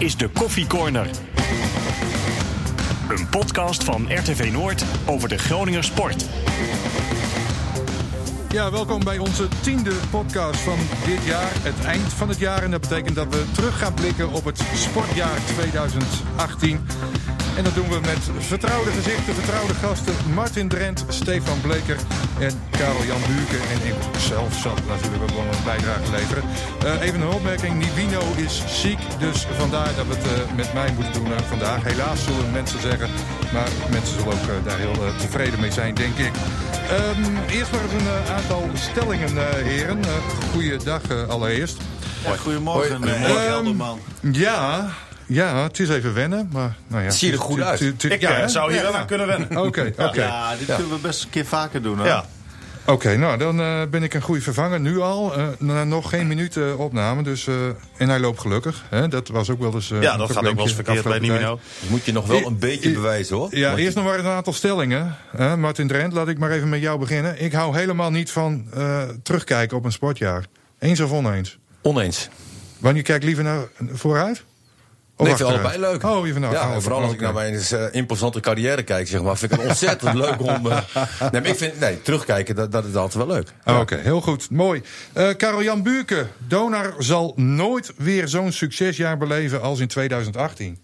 is de Koffie Corner. Een podcast van RTV Noord over de Groninger sport. Ja, welkom bij onze tiende podcast van dit jaar. Het eind van het jaar. En dat betekent dat we terug gaan blikken op het sportjaar 2018. En dat doen we met vertrouwde gezichten, vertrouwde gasten. Martin Drent, Stefan Bleker en Karel-Jan Buurke. En ik zelf zal natuurlijk ook wel een bijdrage leveren. Uh, even een opmerking. Nivino is ziek, dus vandaar dat we het uh, met mij moeten doen uh, vandaag. Helaas zullen mensen zeggen, maar mensen zullen ook daar heel tevreden mee zijn, denk ik. Um, eerst maar eens een aantal stellingen, heren. goeiedag allereerst. Ja, goedemorgen, Hoi, Helderman. Um, ja... Ja, het is even wennen, maar nou ja. Het ziet er goed uit. Ik ja, zou hier wel aan kunnen wennen. Oké, okay, oké. Okay. Ja, dit kunnen we best een keer vaker doen. Hoor. Ja. Oké, okay, nou dan uh, ben ik een goede vervanger nu al. Uh, nog geen minuut uh, opname, dus, en hij loopt gelukkig. Hè? Dat was ook wel eens Ja, dat gaat ook wel eens verkeerd bij Nimino. Moet je nog wel een beetje bewijzen hoor. Ja, eerst nog maar een aantal stellingen. Martin Drent, laat ik maar even met jou beginnen. Ik hou helemaal niet van terugkijken op een sportjaar. Eens of oneens? Oneens. Wanneer kijk liever naar vooruit? Oh, nee, ik vind allebei leuk. Oh, je vindt ja, vooral als ik naar mijn uh, imposante carrière kijk, zeg maar, vind ik het ontzettend leuk om. Uh, nee, maar ik vind, nee, terugkijken, dat, dat is altijd wel leuk. Ja. Oké, okay, heel goed. Mooi. Uh, Karel-Jan Buurke, Donar zal nooit weer zo'n succesjaar beleven als in 2018.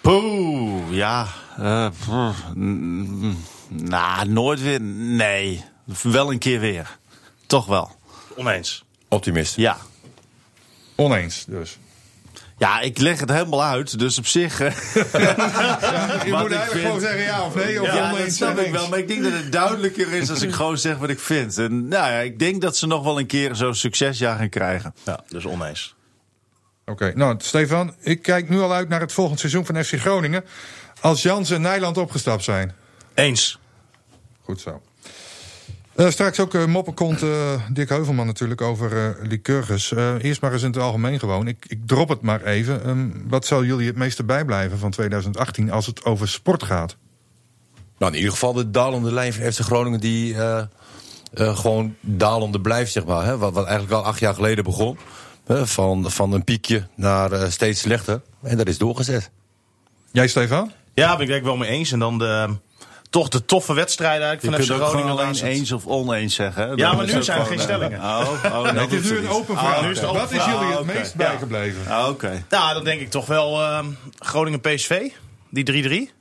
Poeh, ja. nou, nooit weer. Nee. Wel een keer weer. Toch wel. Oneens. Optimist. Ja. Oneens, dus. Ja, ik leg het helemaal uit, dus op zich. ja, je moet eigenlijk vind... gewoon zeggen ja of nee. Of ja, dat snap ik wel. Maar ik denk dat het duidelijker is als ik gewoon zeg wat ik vind. En nou ja, ik denk dat ze nog wel een keer zo'n succesjaar gaan krijgen. Ja, dus oneens. Oké, okay, nou Stefan, ik kijk nu al uit naar het volgende seizoen van FC Groningen. Als Jans en Nijland opgestapt zijn. Eens. Goed zo. Uh, straks ook uh, moppenkont uh, Dick Heuvelman natuurlijk over uh, Lycurgus. eerst maar eens in het algemeen gewoon. Ik, ik drop het maar even. Um, wat zal jullie het meeste bijblijven van 2018 als het over sport gaat? Nou, in ieder geval de dalende lijn van FC Groningen die gewoon dalende blijft, zeg maar. Hè? Wat, wat eigenlijk al acht jaar geleden begon. van, van een piekje naar steeds slechter. En dat is doorgezet. Jij, Stefan? Ja, ben ik denk wel mee eens. En dan de toch de toffe wedstrijden eigenlijk van FC Groningen. alleen eens of oneens zeggen. Hè? Ja, maar nu zijn er geen stellingen. Oh, oh, nee, het is nu een open vraag. Oh, nu is Wat is jullie het ah, meest bijgebleven? Ah, Oké. Okay. Nou, dan denk ik toch wel uh, Groningen PSV, die 3-3.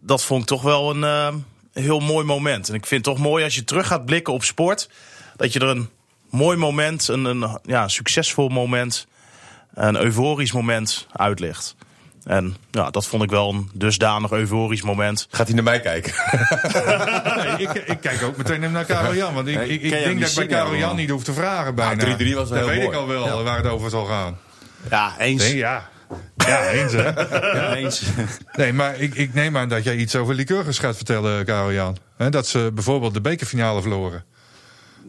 Dat vond ik toch wel een uh, heel mooi moment. En ik vind het toch mooi als je terug gaat blikken op sport, dat je er een mooi moment, een, een ja, succesvol moment, een euforisch moment uitlegt. En ja, dat vond ik wel een dusdanig euforisch moment. Gaat hij naar mij kijken? nee, ik, ik, kijk ook meteen naar Karel Jan. Want ik, nee, ik, ik denk dat ik bij Karel Jan niet hoef te vragen bijna. 3-3 ah, was wel Dat heel weet mooi. ik al wel ja. waar het over zal gaan. Ja, eens. Nee, ja. Ja, eens hè. Ja, eens. Nee, maar ik, ik neem aan dat jij iets over Lycurgus gaat vertellen, Karel Jan. He, dat ze bijvoorbeeld de bekerfinale verloren.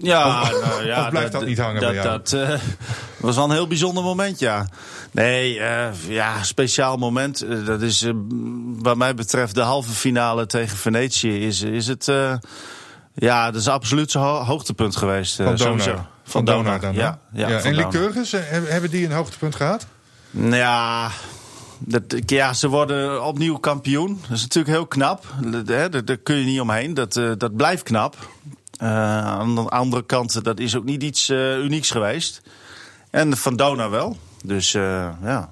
Ja, of, nou, ja, of blijft dat, dat niet hangen dat, bij jou? Dat uh, was wel een heel bijzonder moment, ja. Nee, uh, ja, speciaal moment. Uh, dat is wat mij betreft de halve finale tegen Venetië. Is, is het, ja, dat is absoluut zijn ho hoogtepunt geweest. Van Donar. Van, van Donar dan, ja, ja, En Lycurgus, hebben die een hoogtepunt gehad? Ja... Dat, ja, ze worden opnieuw kampioen. Dat is natuurlijk heel knap. Daar, daar kun je niet omheen. Dat, dat blijft knap. Uh, aan de andere kant, dat is ook niet iets uh, unieks geweest. En van Dona wel. Dus uh, ja.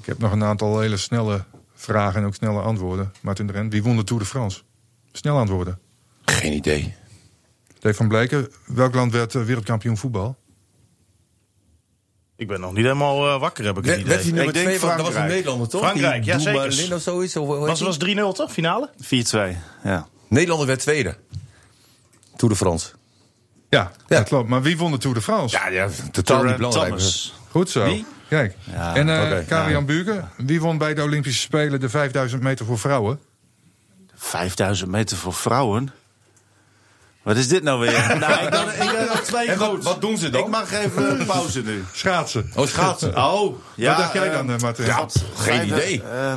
Ik heb nog een aantal hele snelle vragen en ook snelle antwoorden. Martin de Rent, wie won de Tour de France? Snel antwoorden. Geen idee. Stefan Bleken, welk land werd wereldkampioen voetbal? Ik ben nog niet helemaal uh, wakker, heb ik het idee. Werd hij nummer 2 van, dat was een Nederlander, toch? Frankrijk, ja zeker. Of zoiets, of, was was 3-0 toch, finale? 4-2, ja. Nederlander werd tweede. Tour de France. Ja, ja, dat klopt. Maar wie won de Tour de France? Ja, ja totaal niet belangrijk. Thomas. Goed zo. Wie? Kijk. Ja, en uh, okay, Karian ja. Wie won bij de Olympische Spelen de 5000 meter voor vrouwen? 5000 meter voor vrouwen? Wat is dit nou weer? nou, ik had, ik had twee En wat, goed. wat doen ze dan? Ik mag even pauze nu. Schaatsen. Oh, schaatsen. Oh, ja. Wat dacht jij eh, dan, uh, Martin? Ja, geen idee. eh,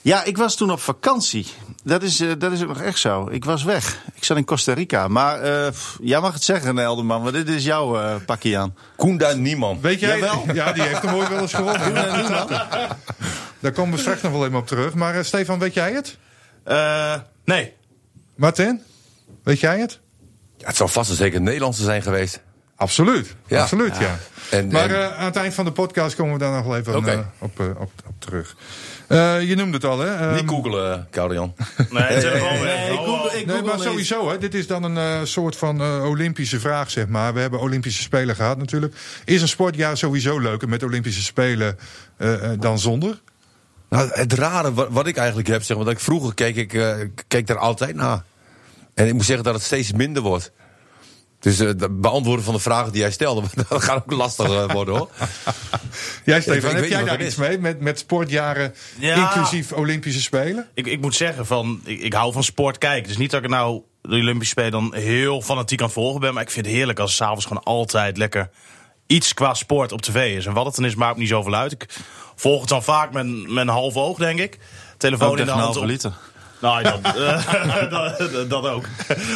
ja, ik was toen op vakantie. Dat is, eh, dat is ook nog echt zo. Ik was weg. Ik zat in Costa Rica. Maar eh, pff, jij mag het zeggen, Elderman, want dit is jouw eh pakje aan. Koenda Niemand. Weet jij? Jawel. Ja, die heeft hem ooit wel eens gewonnen. Daar komen we straks nog wel even op terug. Maar eh, Stefan, weet jij het? Eh, nee. Martin, weet jij het? Ja, het zal vast en zeker een Nederlandse zijn geweest. Absoluut. Ja. Absoluut, ja. En, Maar en- eh, aan het eind van de podcast komen we daar nog wel even op, op terug. Eh, je noemde het al, hè? Ehm, niet googelen, Koude-Jan. Nee, het is gewoon weg. Nee, ik google- ik Nee, maar sowieso, hè, dit is dan een eh, soort van eh, Olympische vraag, zeg maar. We hebben Olympische Spelen gehad natuurlijk. Is een sportjaar sowieso leuker met Olympische Spelen eh, eh, dan zonder? Nou, het rare wat, wat ik eigenlijk heb, zeg maar, dat ik vroeger keek, ik eh, keek daar altijd naar. En ik moet zeggen dat het steeds minder wordt. Dus eh, het beantwoorden van de vragen die jij stelde, dat gaat ook lastig eh, worden hoor. Jij, ik Stefan, weet heb jij daar iets mee met, met sportjaren Ja. inclusief Olympische Spelen? Ik, ik moet zeggen, van, ik, ik hou van sport kijken. Dus niet dat ik nou de Olympische Spelen dan heel fanatiek aan volgen ben. Maar ik vind het heerlijk als s'avonds gewoon altijd lekker iets qua sport op tv is. En wat het dan is, maakt me niet zoveel uit. Ik volg het dan vaak met, met een half oog, denk ik. Telefoon Ook in de hand. op- liter. Nou, dat, eh, dat, dat ook.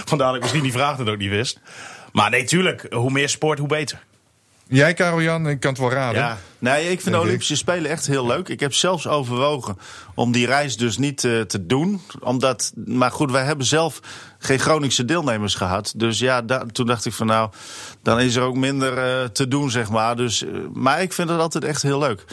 Vandaar dat ik misschien die vraag dat ook niet wist. Maar nee, tuurlijk, hoe meer sport, hoe beter. Jij, Karel-Jan, ik kan het wel raden. Ja, nee, ik vind de ik. Olympische Spelen echt heel leuk. Ik heb zelfs overwogen om die reis dus niet eh, te doen. Omdat, maar goed, wij hebben zelf geen Groningse deelnemers gehad. Dus ja, da- toen dacht ik van nou, dan is er ook minder eh, te doen, zeg maar. Dus, eh, maar ik vind het altijd echt heel leuk.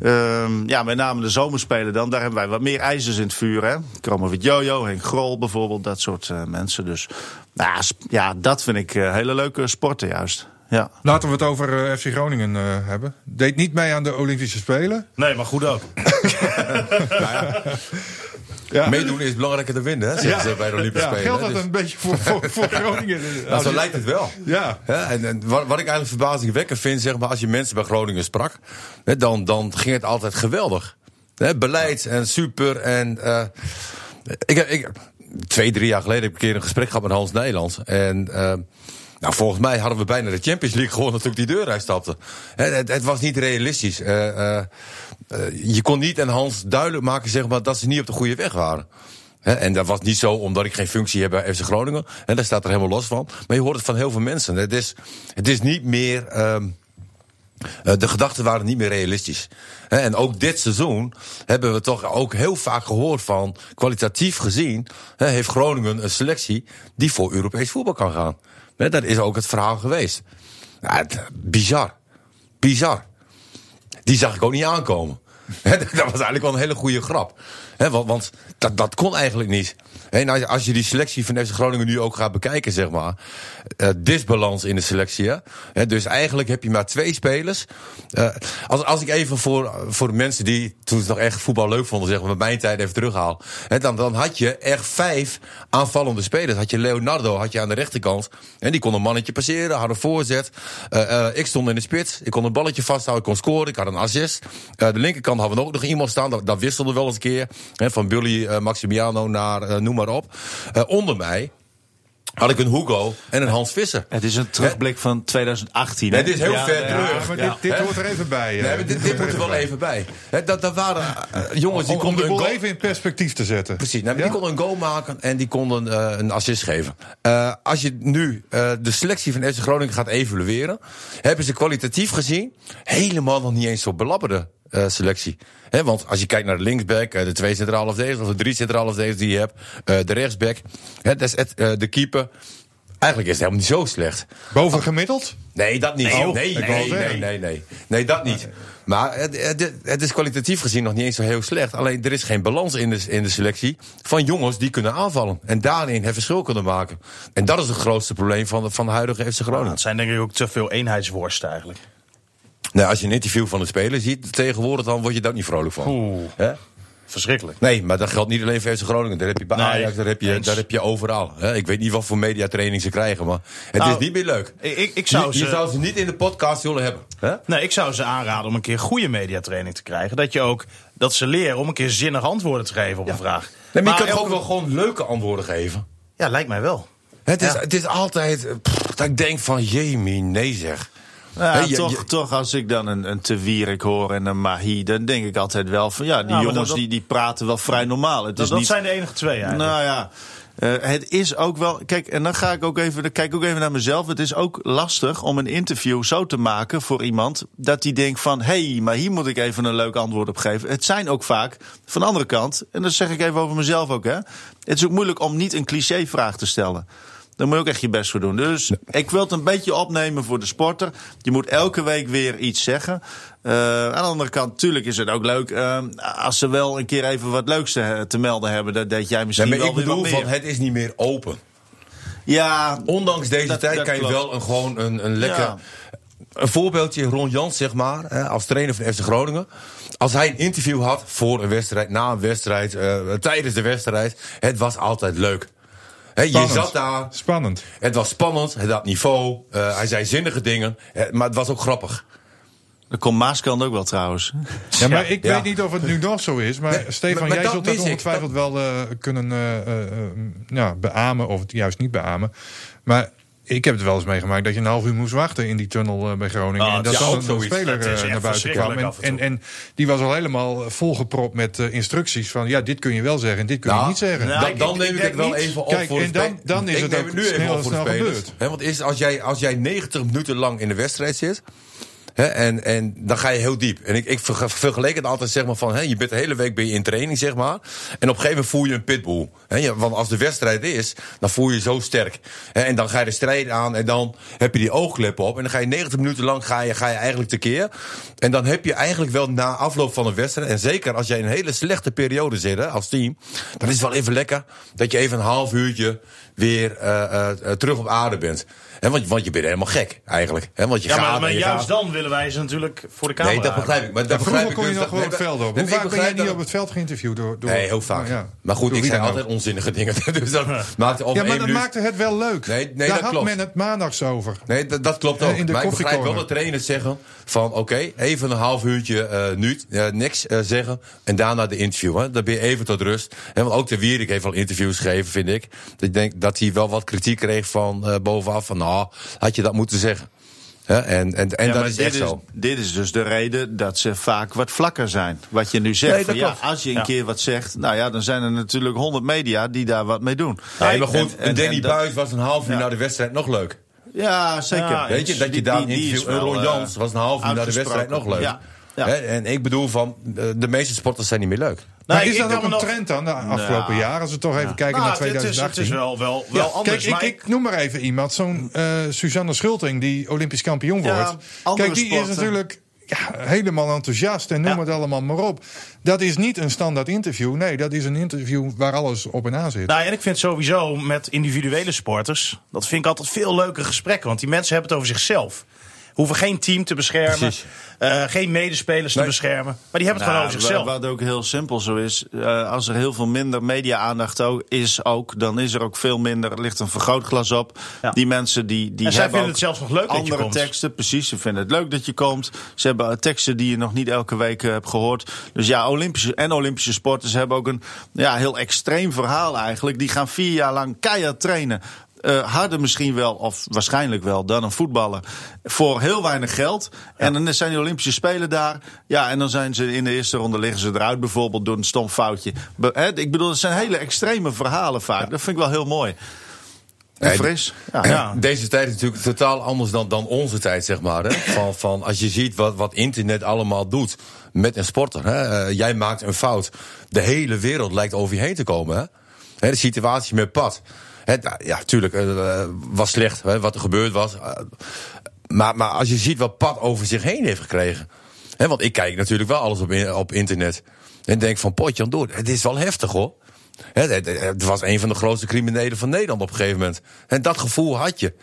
Ehm, ja, met name de zomerspelen dan. Daar hebben wij wat meer ijzers in het vuur. Hè? Met Jojo, Henk Grol bijvoorbeeld. Dat soort eh, mensen. Dus nou, ja, dat vind ik eh, hele leuke sporten juist. Ja. Laten we het over eh, FC Groningen eh, hebben. Deed niet mee aan de Olympische Spelen. Nee, maar goed ook. Ja. Meedoen is belangrijker dan winnen, hè, ze bij de Olympische Ja, Spelen. geldt dat Dus- een beetje voor, voor, voor Groningen? nou, zo lijkt het wel. Ja. Ja, en, en wat, wat ik eigenlijk verbazingwekkend vind, zeg maar, als je mensen bij Groningen sprak, hè, dan, dan ging het altijd geweldig. Hè, beleid en super. En, eh, ik, ik, twee, drie jaar geleden heb ik een keer een gesprek gehad met Hans Nijland. En eh, nou, volgens mij hadden we bijna de Champions League gewonnen toen ik die deur uitstapte. Het, het was niet realistisch. Eh, eh, eh, je kon niet aan Hans duidelijk maken zeg maar, dat ze niet op de goede weg waren. En dat was niet zo omdat ik geen functie heb bij FC Groningen. En daar staat er helemaal los van. Maar je hoort het van heel veel mensen. Het is, het is niet meer. ehm, eh, de gedachten waren niet meer realistisch. En ook dit seizoen hebben we toch ook heel vaak gehoord van... kwalitatief gezien heeft Groningen een selectie die voor Europees voetbal kan gaan. Dat is ook het verhaal geweest. Ja, het- bizar. Bizar. Die zag ik ook niet aankomen. Dat was eigenlijk wel een hele goede grap. Want want dat, dat kon eigenlijk niet. En als, je- als je die selectie van FC Groningen nu ook gaat bekijken, zeg maar. eh, disbalans in de selectie. Hè? Dus eigenlijk heb je maar twee spelers. Eh, als, als ik even voor, voor de mensen die toen ze nog echt voetbal leuk vonden, zeg maar, met mijn tijd even terughaal. Dan, dan had je echt vijf aanvallende spelers. Had je Leonardo had je aan de rechterkant. En die kon een mannetje passeren, had een voorzet. Eh, ik stond in de spits. Ik kon een balletje vasthouden, ik kon scoren. Ik had een assist. De linkerkant hadden we ook nog iemand staan. Dat, dat wisselde wel eens een keer. Van Billy eh, Maximiano naar noem maar op. Eh, onder mij had ik een Hugo en een Hans Visser. Het is een terugblik van 2018. hè? Het is heel Ja, ver ja. terug. Maar dit, dit hoort er even bij. eh. Nee, maar dit, dit moet er wel even bij. Hè, dat, dat waren eh, jongens die om, om konden de goal... even in perspectief te zetten. Precies, nou, die konden een goal maken en die konden eh, een assist geven. Eh, als je nu eh, de selectie van FC Groningen gaat evalueren... hebben ze kwalitatief gezien helemaal nog niet eens zo belabberde eh, selectie. Hè, want als je kijkt naar de linksback, eh, de twee centrale verdedigers... of de drie centrale verdedigers die je hebt, eh, de rechtsback... Hè, dat is het, eh, de keeper... Eigenlijk is het helemaal niet zo slecht. Boven gemiddeld? Nee, dat niet. Nee. Nee, nee, nee, nee, nee, nee. dat niet. Maar het, het, het is kwalitatief gezien nog niet eens zo heel slecht. Alleen er is geen balans in de, in de selectie van jongens die kunnen aanvallen. En daarin het verschil kunnen maken. En dat is het grootste probleem van de, van de huidige FC Groningen. Het zijn denk ik ook te veel eenheidsworsten eigenlijk. Nou, als je een interview van de speler ziet tegenwoordig, dan word je daar niet vrolijk van. Oeh. Hè? Verschrikkelijk. Nee, maar dat geldt niet alleen voor FC Groningen. Daar heb je bij Nee, Ajax, daar heb je, eens. daar heb je overal. Hè? Ik weet niet wat voor mediatraining ze krijgen, maar het Nou, is niet meer leuk. Ik, ik, zou je, ze, je zou ze niet in de podcast willen hebben. Hè? nee, ik zou ze aanraden om een keer goede mediatraining te krijgen. Dat je ook dat ze leren om een keer zinnig antwoorden te geven op een vraag. Nee, maar je kan elke- ook wel gewoon leuke antwoorden geven? Ja, lijkt mij wel. Het is, het is altijd pff, dat ik denk van, jemie, nee zeg. Ja, toch, je- toch, als ik dan een, een Te Wierik hoor en een Mahi, dan denk ik altijd wel van ja, die jongens dat- die, die praten wel vrij normaal. Het Dat, is dat niet, zijn de enige twee eigenlijk. Nou ja, eh, het is ook wel. Kijk, en dan ga ik ook even, dan kijk ook even naar mezelf. Het is ook lastig om een interview zo te maken voor iemand dat die denkt van, hé, hey, maar hier moet ik even een leuk antwoord op geven. Het zijn ook vaak van de andere kant, en dat zeg ik even over mezelf ook, hè. Het is ook moeilijk om niet een cliché-vraag te stellen. Daar moet je ook echt je best voor doen. Dus ik wil het een beetje opnemen voor de sporter. Je moet elke week weer iets zeggen. Eh, aan de andere kant, natuurlijk is het ook leuk eh, als ze wel een keer even wat leuks te, te melden hebben. Dat deed jij Nee, misschien maar wel ik bedoel, van, het is niet meer open. Ja, Ondanks deze Dat- tijd dat kan je wel een, gewoon een, een lekker... Ja. Een voorbeeldje, Ron Jans, zeg maar, als trainer van FC Groningen. Als hij een interview had voor een wedstrijd, na een wedstrijd, eh, tijdens de wedstrijd. Het was altijd leuk. Je Spannend. zat daar, Spannend. het was spannend, het had niveau. eh, hij zei zinnige dingen, maar het was ook grappig. dat komt Maaskant ook wel trouwens. Ja, maar ik Ja. weet niet of het nu nog zo is. Maar Nee, Stefan, maar- maar jij dat zult dat ik. ongetwijfeld wel eh, kunnen eh, ja, beamen of het juist niet beamen. Maar ik heb het wel eens meegemaakt dat je een half uur moest wachten in die tunnel eh, bij Groningen. Ah, en dat ja, dan ook een speler eh, naar buiten kwam. En, en die was al helemaal volgepropt met eh, instructies van ja, dit kun je wel zeggen en dit kun je Nou, niet zeggen. nou, dan neem ik, het wel niet. even op Kijk, voor en dan- dan is ik het neem ook nu even snel- op voor de snel gebeurd. Hè, want is, als, jij, als jij 90 minuten lang in de wedstrijd zit... En, en dan ga je heel diep. En ik, ik verge- vergeleek het altijd zeg maar van... Hè, je bent de hele week ben je in training, zeg maar. En op een gegeven moment voel je een pitbull. Want als de wedstrijd is, dan voel je je zo sterk. En dan ga je de strijd aan en dan heb je die oogkleppen op. En dan ga je 90 minuten lang ga je, ga je eigenlijk tekeer. En dan heb je eigenlijk wel na afloop van een wedstrijd... en zeker als jij in een hele slechte periode zit als team... dan is het wel even lekker dat je even een half uurtje weer eh, terug op aarde bent. Hè, want, want je bent helemaal gek, eigenlijk. Hè, want je Ja, gaat maar, maar je juist gaat. dan willen wij ze natuurlijk voor de camera Nee, dat begrijp ik. Maar dat Ja, begrijp vroeger ik kon je dus nog gewoon dat- het veld op. Hoe vaak ben jij begrijp niet dat- op het veld geïnterviewd door, door Nee, heel vaak. Ja. Maar goed, Door ik zei ook. altijd onzinnige dingen. dus dat Ja, maar dat minuut- maakte het wel leuk. Nee, nee, Daar dat had klopt. men het maandags over. Nee, dat, dat klopt ook. in de maar ik begrijp wel de trainers zeggen van... oké, even een half uurtje eh nu, niks eh, zeggen... en daarna de interview. Hè. Dan ben je even tot rust. En want ook de Wierik heeft wel interviews gegeven, vind ik. Ik denk dat hij wel wat kritiek kreeg van eh, bovenaf. Van, nou, had je dat moeten zeggen. En en, en Ja, dat is echt is, zo. dit is dus de reden dat ze vaak wat vlakker zijn. Wat je nu zegt. Nee, van, ja, als je een keer wat zegt, nou ja, dan zijn er natuurlijk honderd media die daar wat mee doen. Nee, maar goed, En- Danny Buis was een half uur na de wedstrijd nog leuk. Ja, zeker. Weet je, dat je daar een interview... Ron eh, Jans was een half uur na de wedstrijd nog leuk. Ja, ja. Hè, en ik bedoel van, eh, de meeste sporters zijn niet meer leuk. Maar is dat ook me een nog- trend dan de afgelopen Nou. jaar? Als we toch even kijken Nou, naar het is- het is, 2018. het is wel, wel, wel Ja, anders. Kijk, maar ik, ik noem maar even iemand. Zo'n eh Suzanne Schulting, die Olympisch kampioen Ja, wordt. Kijk, die sporten. is natuurlijk ja, helemaal enthousiast en noem Ja. het allemaal maar op. Dat is niet een standaard interview. Nee, dat is een interview waar alles op en aan zit. Nou, en ik vind sowieso met individuele sporters, dat vind ik altijd veel leuke gesprekken. Want die mensen hebben het over zichzelf. Hoeven geen team te beschermen, eh, geen medespelers te beschermen. Maar die hebben het Nou, gewoon over zichzelf. Wat ook heel simpel zo is, eh, als er heel veel minder media-aandacht ook is, ook, dan is er ook veel minder, er ligt een vergrootglas op. Ja. Die mensen die, die En zij hebben vinden ook het zelfs nog leuk dat je andere komt. teksten, precies. Ze vinden het leuk dat je komt. Ze hebben eh, teksten die je nog niet elke week hebt gehoord. Dus ja, Olympische en Olympische sporters hebben ook een ja, heel extreem verhaal eigenlijk. Die gaan vier jaar lang keihard trainen. Eh, harder misschien wel, of waarschijnlijk wel, dan een voetballer. Voor heel weinig geld. En dan zijn die Olympische Spelen daar. Ja, en dan zijn ze in de eerste ronde liggen ze eruit, bijvoorbeeld door een stom foutje. Be- ik bedoel, het zijn hele extreme verhalen vaak. Dat vind ik wel heel mooi. En fris. Ja. Ja. Deze tijd is natuurlijk totaal anders dan, dan onze tijd, zeg maar. Hè? Van, van als je ziet wat, wat internet allemaal doet met een sporter. Hè? Eh, jij maakt een fout. De hele wereld lijkt over je heen te komen. Hè? Hè, de situatie met Pat. Nou, ja, tuurlijk, eh, was slecht hè, wat er gebeurd was. Eh, maar, maar als je ziet wat Pat over zich heen heeft gekregen. Want ik kijk natuurlijk wel alles op, op internet. En denk van, potje door. Het is wel heftig hoor. Het, was een van de grootste criminelen van Nederland op een gegeven moment. En dat gevoel had je.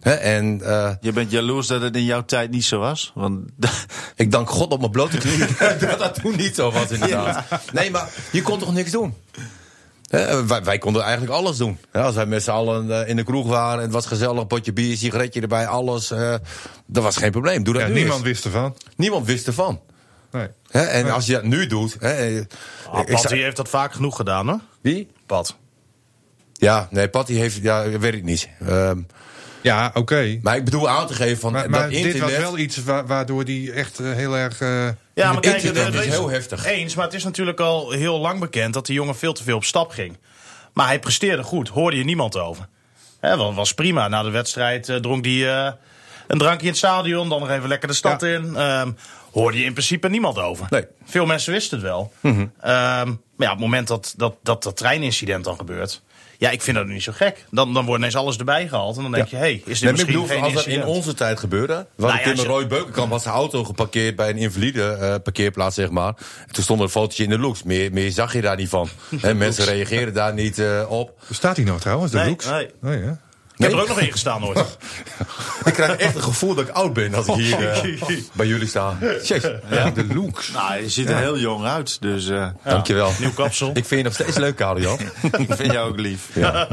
En eh, Je bent jaloers dat het in jouw tijd niet zo was? Want ik dank God op mijn blote knieën dat dat toen niet zo was inderdaad. Nee, maar je kon toch niks doen? Hè, wij, wij konden eigenlijk alles doen. Hè, als wij met z'n allen eh, in de kroeg waren en het was gezellig, een potje bier, sigaretje erbij, alles. eh, dat was geen probleem. Doe dat Ja, nu niemand eens. wist ervan. niemand wist ervan. Nee. Hè, en als je dat nu doet... Hè, eh, Ah, ik Pat, zou- die heeft dat vaak genoeg gedaan, hoor. Wie? Pat. Ja, nee, Patty heeft, ja, weet ik niet. Ehm, Ja, oké. Maar ik bedoel aan te geven van Maar, dat maar internet... dit was wel iets wa- waardoor die echt eh, heel erg... eh, Ja, maar kijk, het is heel heftig. Eens, maar het is natuurlijk al heel lang bekend dat die jongen veel te veel op stap ging. Maar hij presteerde goed, hoorde je niemand over. Hè, was, was prima. Na de wedstrijd eh, dronk hij eh, een drankje in het stadion, dan nog even lekker de stad Ja. in. Ehm, hoorde je in principe niemand over. Nee. Veel mensen wisten het wel. Ehm, maar ja, op het moment dat dat, dat, dat treinincident dan gebeurt. Ja, ik vind dat niet zo gek. Dan, dan wordt ineens alles erbij gehaald. En dan denk je, hé, hey, is dit Nee, maar ik misschien bedoel, geen als dat in onze tijd gebeurde. We Nou ja, met Roy Beukenkamp had zijn auto geparkeerd bij een invalide eh, parkeerplaats, zeg maar. En toen stond er een fotootje in de looks. Meer, meer zag je daar niet van. Hè, mensen reageren daar niet eh, op. Bestaat die nou trouwens, de Nee, looks? nee. Nee, hè? Ik heb er ook nog in gestaan ooit. Ik krijg echt het gevoel dat ik oud ben als ik hier eh, bij jullie sta. Jezus. Ja, de looks. Nou, je ziet er heel jong uit, dus eh, Dankjewel. Nieuw kapsel. Ik vind je nog steeds leuk, Karel ik vind jou ook lief. Ja.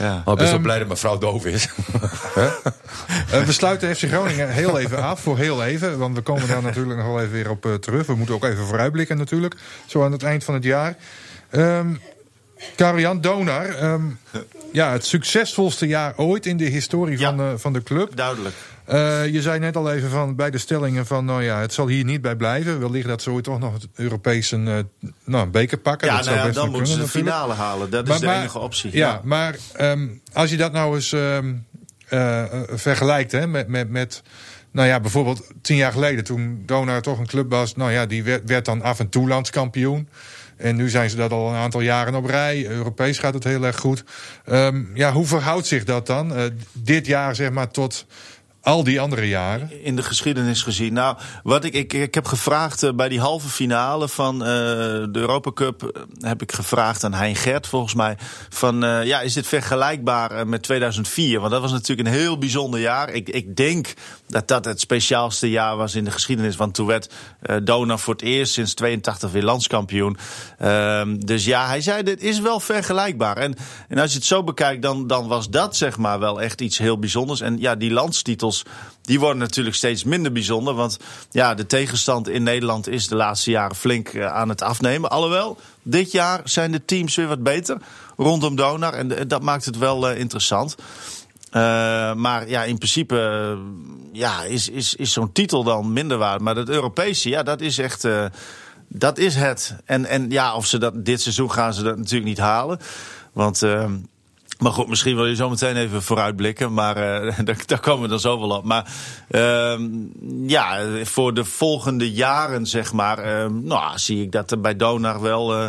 Ja. Maar ik ben Ehm, zo blij dat mijn vrouw doof is. Eh, we sluiten FC Groningen heel even af, voor heel even. Want we komen daar natuurlijk nog wel even weer op terug. We moeten ook even vooruitblikken natuurlijk. Zo aan het eind van het jaar. Ehm Karel-Jan Donar. ehm, ja, het succesvolste jaar ooit in de historie Ja. van, eh, van de club. Duidelijk. Eh, je zei net al even van bij de stellingen van... nou ja, het zal hier niet bij blijven. Wellicht dat ze ooit toch nog het Europees een, eh, nou, een beker pakken. Ja, dat nou ja, dan moeten ze de finale halen. Dat is de enige optie. Ja, maar ehm, als je dat nou eens ehm, eh, eh, vergelijkt hè, met, met, met, nou ja, bijvoorbeeld tien jaar geleden, toen Donar toch een club was, nou ja, die werd, werd dan af en toe landskampioen. En nu zijn ze dat al een aantal jaren op rij. Europees gaat het heel erg goed. Ehm, ja, hoe verhoudt zich dat dan? eh, dit jaar, zeg maar, tot al die andere jaren? in de geschiedenis gezien. Nou, wat ik, ik, ik heb gevraagd eh, bij die halve finale van eh, de Europa Cup, eh, heb ik gevraagd aan Hein Gert volgens mij van ja, is dit vergelijkbaar met 2004? Want dat was natuurlijk een heel bijzonder jaar. Ik, ik denk dat dat het speciaalste jaar was in de geschiedenis, want toen werd Dona voor het eerst sinds 82 weer landskampioen. Ehm, dus ja, hij zei dit is wel vergelijkbaar. En, en als je het zo bekijkt, dan, dan was dat zeg maar wel echt iets heel bijzonders. En ja, die landstitels, die worden natuurlijk steeds minder bijzonder. Want ja, de tegenstand in Nederland is de laatste jaren flink eh, aan het afnemen. Alhoewel, dit jaar zijn de teams weer wat beter rondom Donar. En eh, dat maakt het wel eh, interessant. Maar ja, in principe ja, is, is, is zo'n titel dan minder waard. Maar dat Europese, ja, dat is echt. dat is het. En, en ja, of ze dat dit seizoen gaan ze dat natuurlijk niet halen. Want. Maar goed, misschien wil je zo meteen even vooruitblikken. Maar eh, daar, daar komen we dan zo wel op. Maar ehm, ja, voor de volgende jaren, zeg maar. ehm, nou, zie ik dat er bij Donar wel. eh,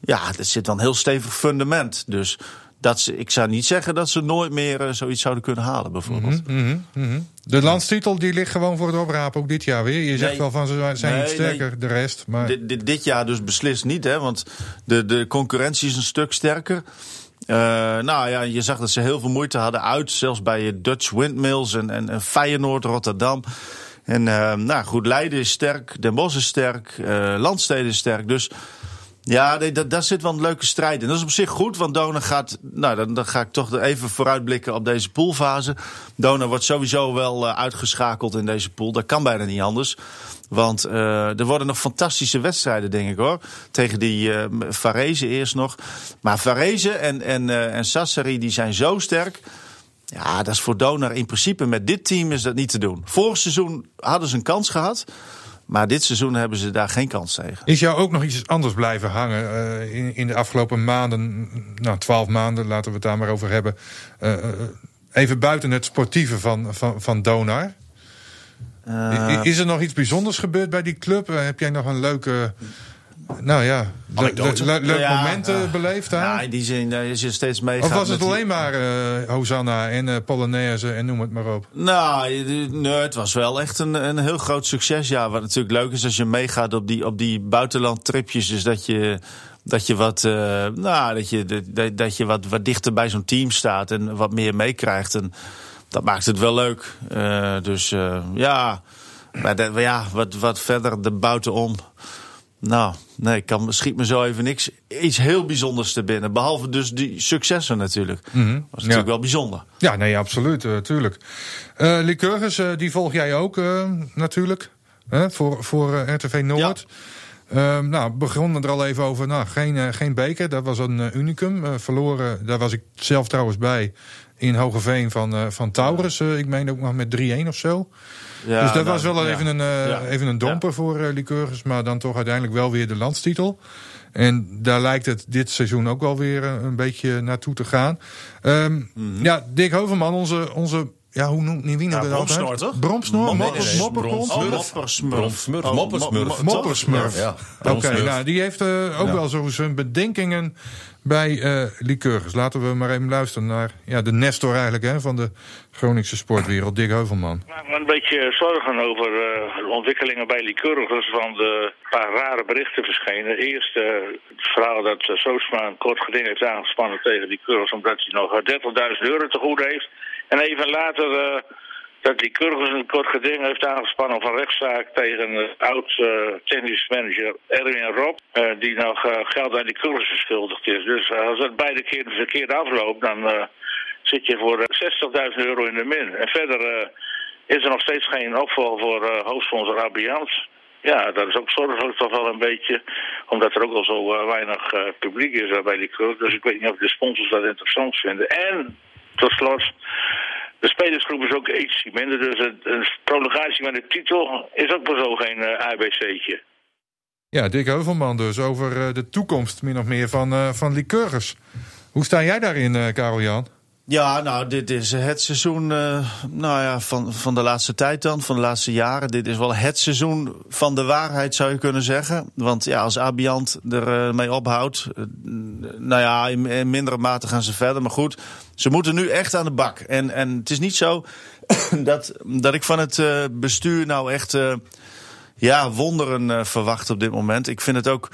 ja, er zit wel een heel stevig fundament. Dus dat ze, ik zou niet zeggen dat ze nooit meer eh, zoiets zouden kunnen halen, bijvoorbeeld. Mhm, mhm. De landstitel die ligt gewoon voor het oprapen, ook dit jaar weer. Je zegt Nee. wel van ze zijn Nee, niet sterker, de rest. Maar Dit, dit, dit jaar dus beslist niet, hè? Want de, de concurrentie is een stuk sterker. Eh, nou ja, je zag dat ze heel veel moeite hadden uit, zelfs bij Dutch Windmills en, en, en Feyenoord, Rotterdam. En eh, nou goed, Leiden is sterk, Den Bosch is sterk, eh Landsteden is sterk. Dus ja, nee, da- daar zit wel een leuke strijd in. Dat is op zich goed, want Dona gaat. Nou, dan, dan ga ik toch even vooruitblikken op deze poolfase. Dona wordt sowieso wel eh, uitgeschakeld in deze pool. Dat kan bijna niet anders. Want eh, er worden nog fantastische wedstrijden, denk ik hoor. Tegen die eh Varese eerst nog. Maar Varese en, en, en Sassari die zijn zo sterk. Ja, dat is voor Donar in principe met dit team is dat niet te doen. Vorig seizoen hadden ze een kans gehad. Maar dit seizoen hebben ze daar geen kans tegen. is jou ook nog iets anders blijven hangen eh, in, in de afgelopen maanden? Nou, twaalf maanden, laten we het daar maar over hebben. Eh, eh, even buiten het sportieve van, van, van Donar. Is er nog iets bijzonders gebeurd bij die club? Heb jij nog een leuke. Nou ja, le- Anekdote. le- le- leuk Ja, moment eh, beleefd daar? Ja, in die zin eh, is je steeds meegaat. of was het die- alleen maar eh, Hosanna en eh, Polonaise en noem het maar op? Nou, nee, het was wel echt een, een heel groot succes. Ja, wat natuurlijk leuk is als je meegaat op die, op die buitenlandtripjes. Dus dat je, dat je, wat, nou, dat je, dat, dat je wat, wat dichter bij zo'n team staat en wat meer meekrijgt. En dat maakt het wel leuk. Dus ja, maar ja wat, wat verder de buitenom. Nou, nee, ik kan, schiet me zo even niks, iets heel bijzonders te binnen. Behalve dus die successen natuurlijk. Dat was natuurlijk wel bijzonder. Ja, nee, absoluut, eh, tuurlijk. Eh Lycurgus, eh, die volg jij ook natuurlijk. Hè, voor voor RTV Noord. Ehm, nou, begonnen er al even over. Nou, geen, eh, geen beker, dat was een eh, unicum. Eh, verloren, daar was ik zelf trouwens bij. in Hogeveen van, van Taurus. Ik meen ook nog met 3-1 of zo. Ja, dus dat nou, was wel ja. even, een, Ja. even een domper voor Lycurgus. Maar dan toch uiteindelijk wel weer de landstitel. En daar lijkt het dit seizoen ook wel weer een beetje naartoe te gaan. Ehm, Mhm. Ja, Dick Heuvelman, onze, onze ja, hoe noemt wie noemt Ja, dat altijd? Bromsnor, toch? Bromsnor. Moppersmurf. Moppersmurf. mo- mo- Moppersmurf. Ja. Oké, nou, die heeft eh, ook Ja. wel zo zijn bedenkingen bij eh Lycurgus. Laten we maar even luisteren naar ja, de Nestor eigenlijk hè, van de Groningse sportwereld, Dick Heuvelman. Ik maak me een beetje zorgen over eh, de ontwikkelingen bij Lycurgus, want een paar rare berichten verschenen. Eerst eh, het verhaal dat uh, Soosma een kort geding heeft aangespannen tegen Lycurgus omdat hij nog eh, 30.000 euro te goed heeft. En even later eh, dat Lycurgus een kort geding heeft aangespannen een rechtszaak tegen oud eh, technisch manager Erwin Rob, eh, die nog eh, geld aan Lycurgus verschuldigd is. Dus eh, als dat beide keer verkeerd afloopt, dan eh, zit je voor eh, 60.000 euro in de min. En verder eh, is er nog steeds geen opvolger voor eh, hoofdsponsor Abiant. Ja, dat is ook zorgelijk toch wel een beetje. Omdat er ook al zo eh, weinig eh, publiek is eh, bij die club. Dus ik weet niet of de sponsors dat interessant vinden. En, tot slot, de spelersgroep is ook iets minder. Dus een prolongatie met de titel is ook wel zo geen eh, ABC'tje. Ja, Dick Heuvelman dus over eh, de toekomst min of meer van, eh van Lycurgus. Hoe sta jij daarin, Karel-Jan? Ja, nou, dit is het seizoen eh, nou ja, van, van de laatste tijd dan, van de laatste jaren. Dit is wel het seizoen van de waarheid, zou je kunnen zeggen. Want ja, als Abiant ermee mee ophoudt, eh, nou ja, in, in mindere mate gaan ze verder. Maar goed, ze moeten nu echt aan de bak. En, en het is niet zo dat, dat ik van het eh, bestuur nou echt eh, ja, wonderen eh, verwacht op dit moment. Ik vind het ook...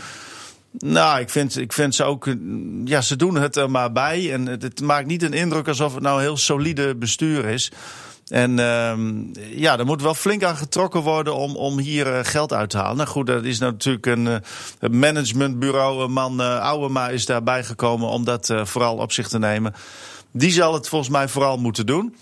Nou, ik vind, ik vind ze ook. eh, Ja, ze doen het er maar bij. En het, maakt niet een indruk alsof het nou een heel solide bestuur is. En ehm, ja, er moet wel flink aan getrokken worden om, om hier eh, geld uit te halen. Nou goed, dat is natuurlijk een, eh, een managementbureau. Een man, uh, Ouwema, is daarbij gekomen om dat vooral op zich te nemen. Die zal het volgens mij vooral moeten doen.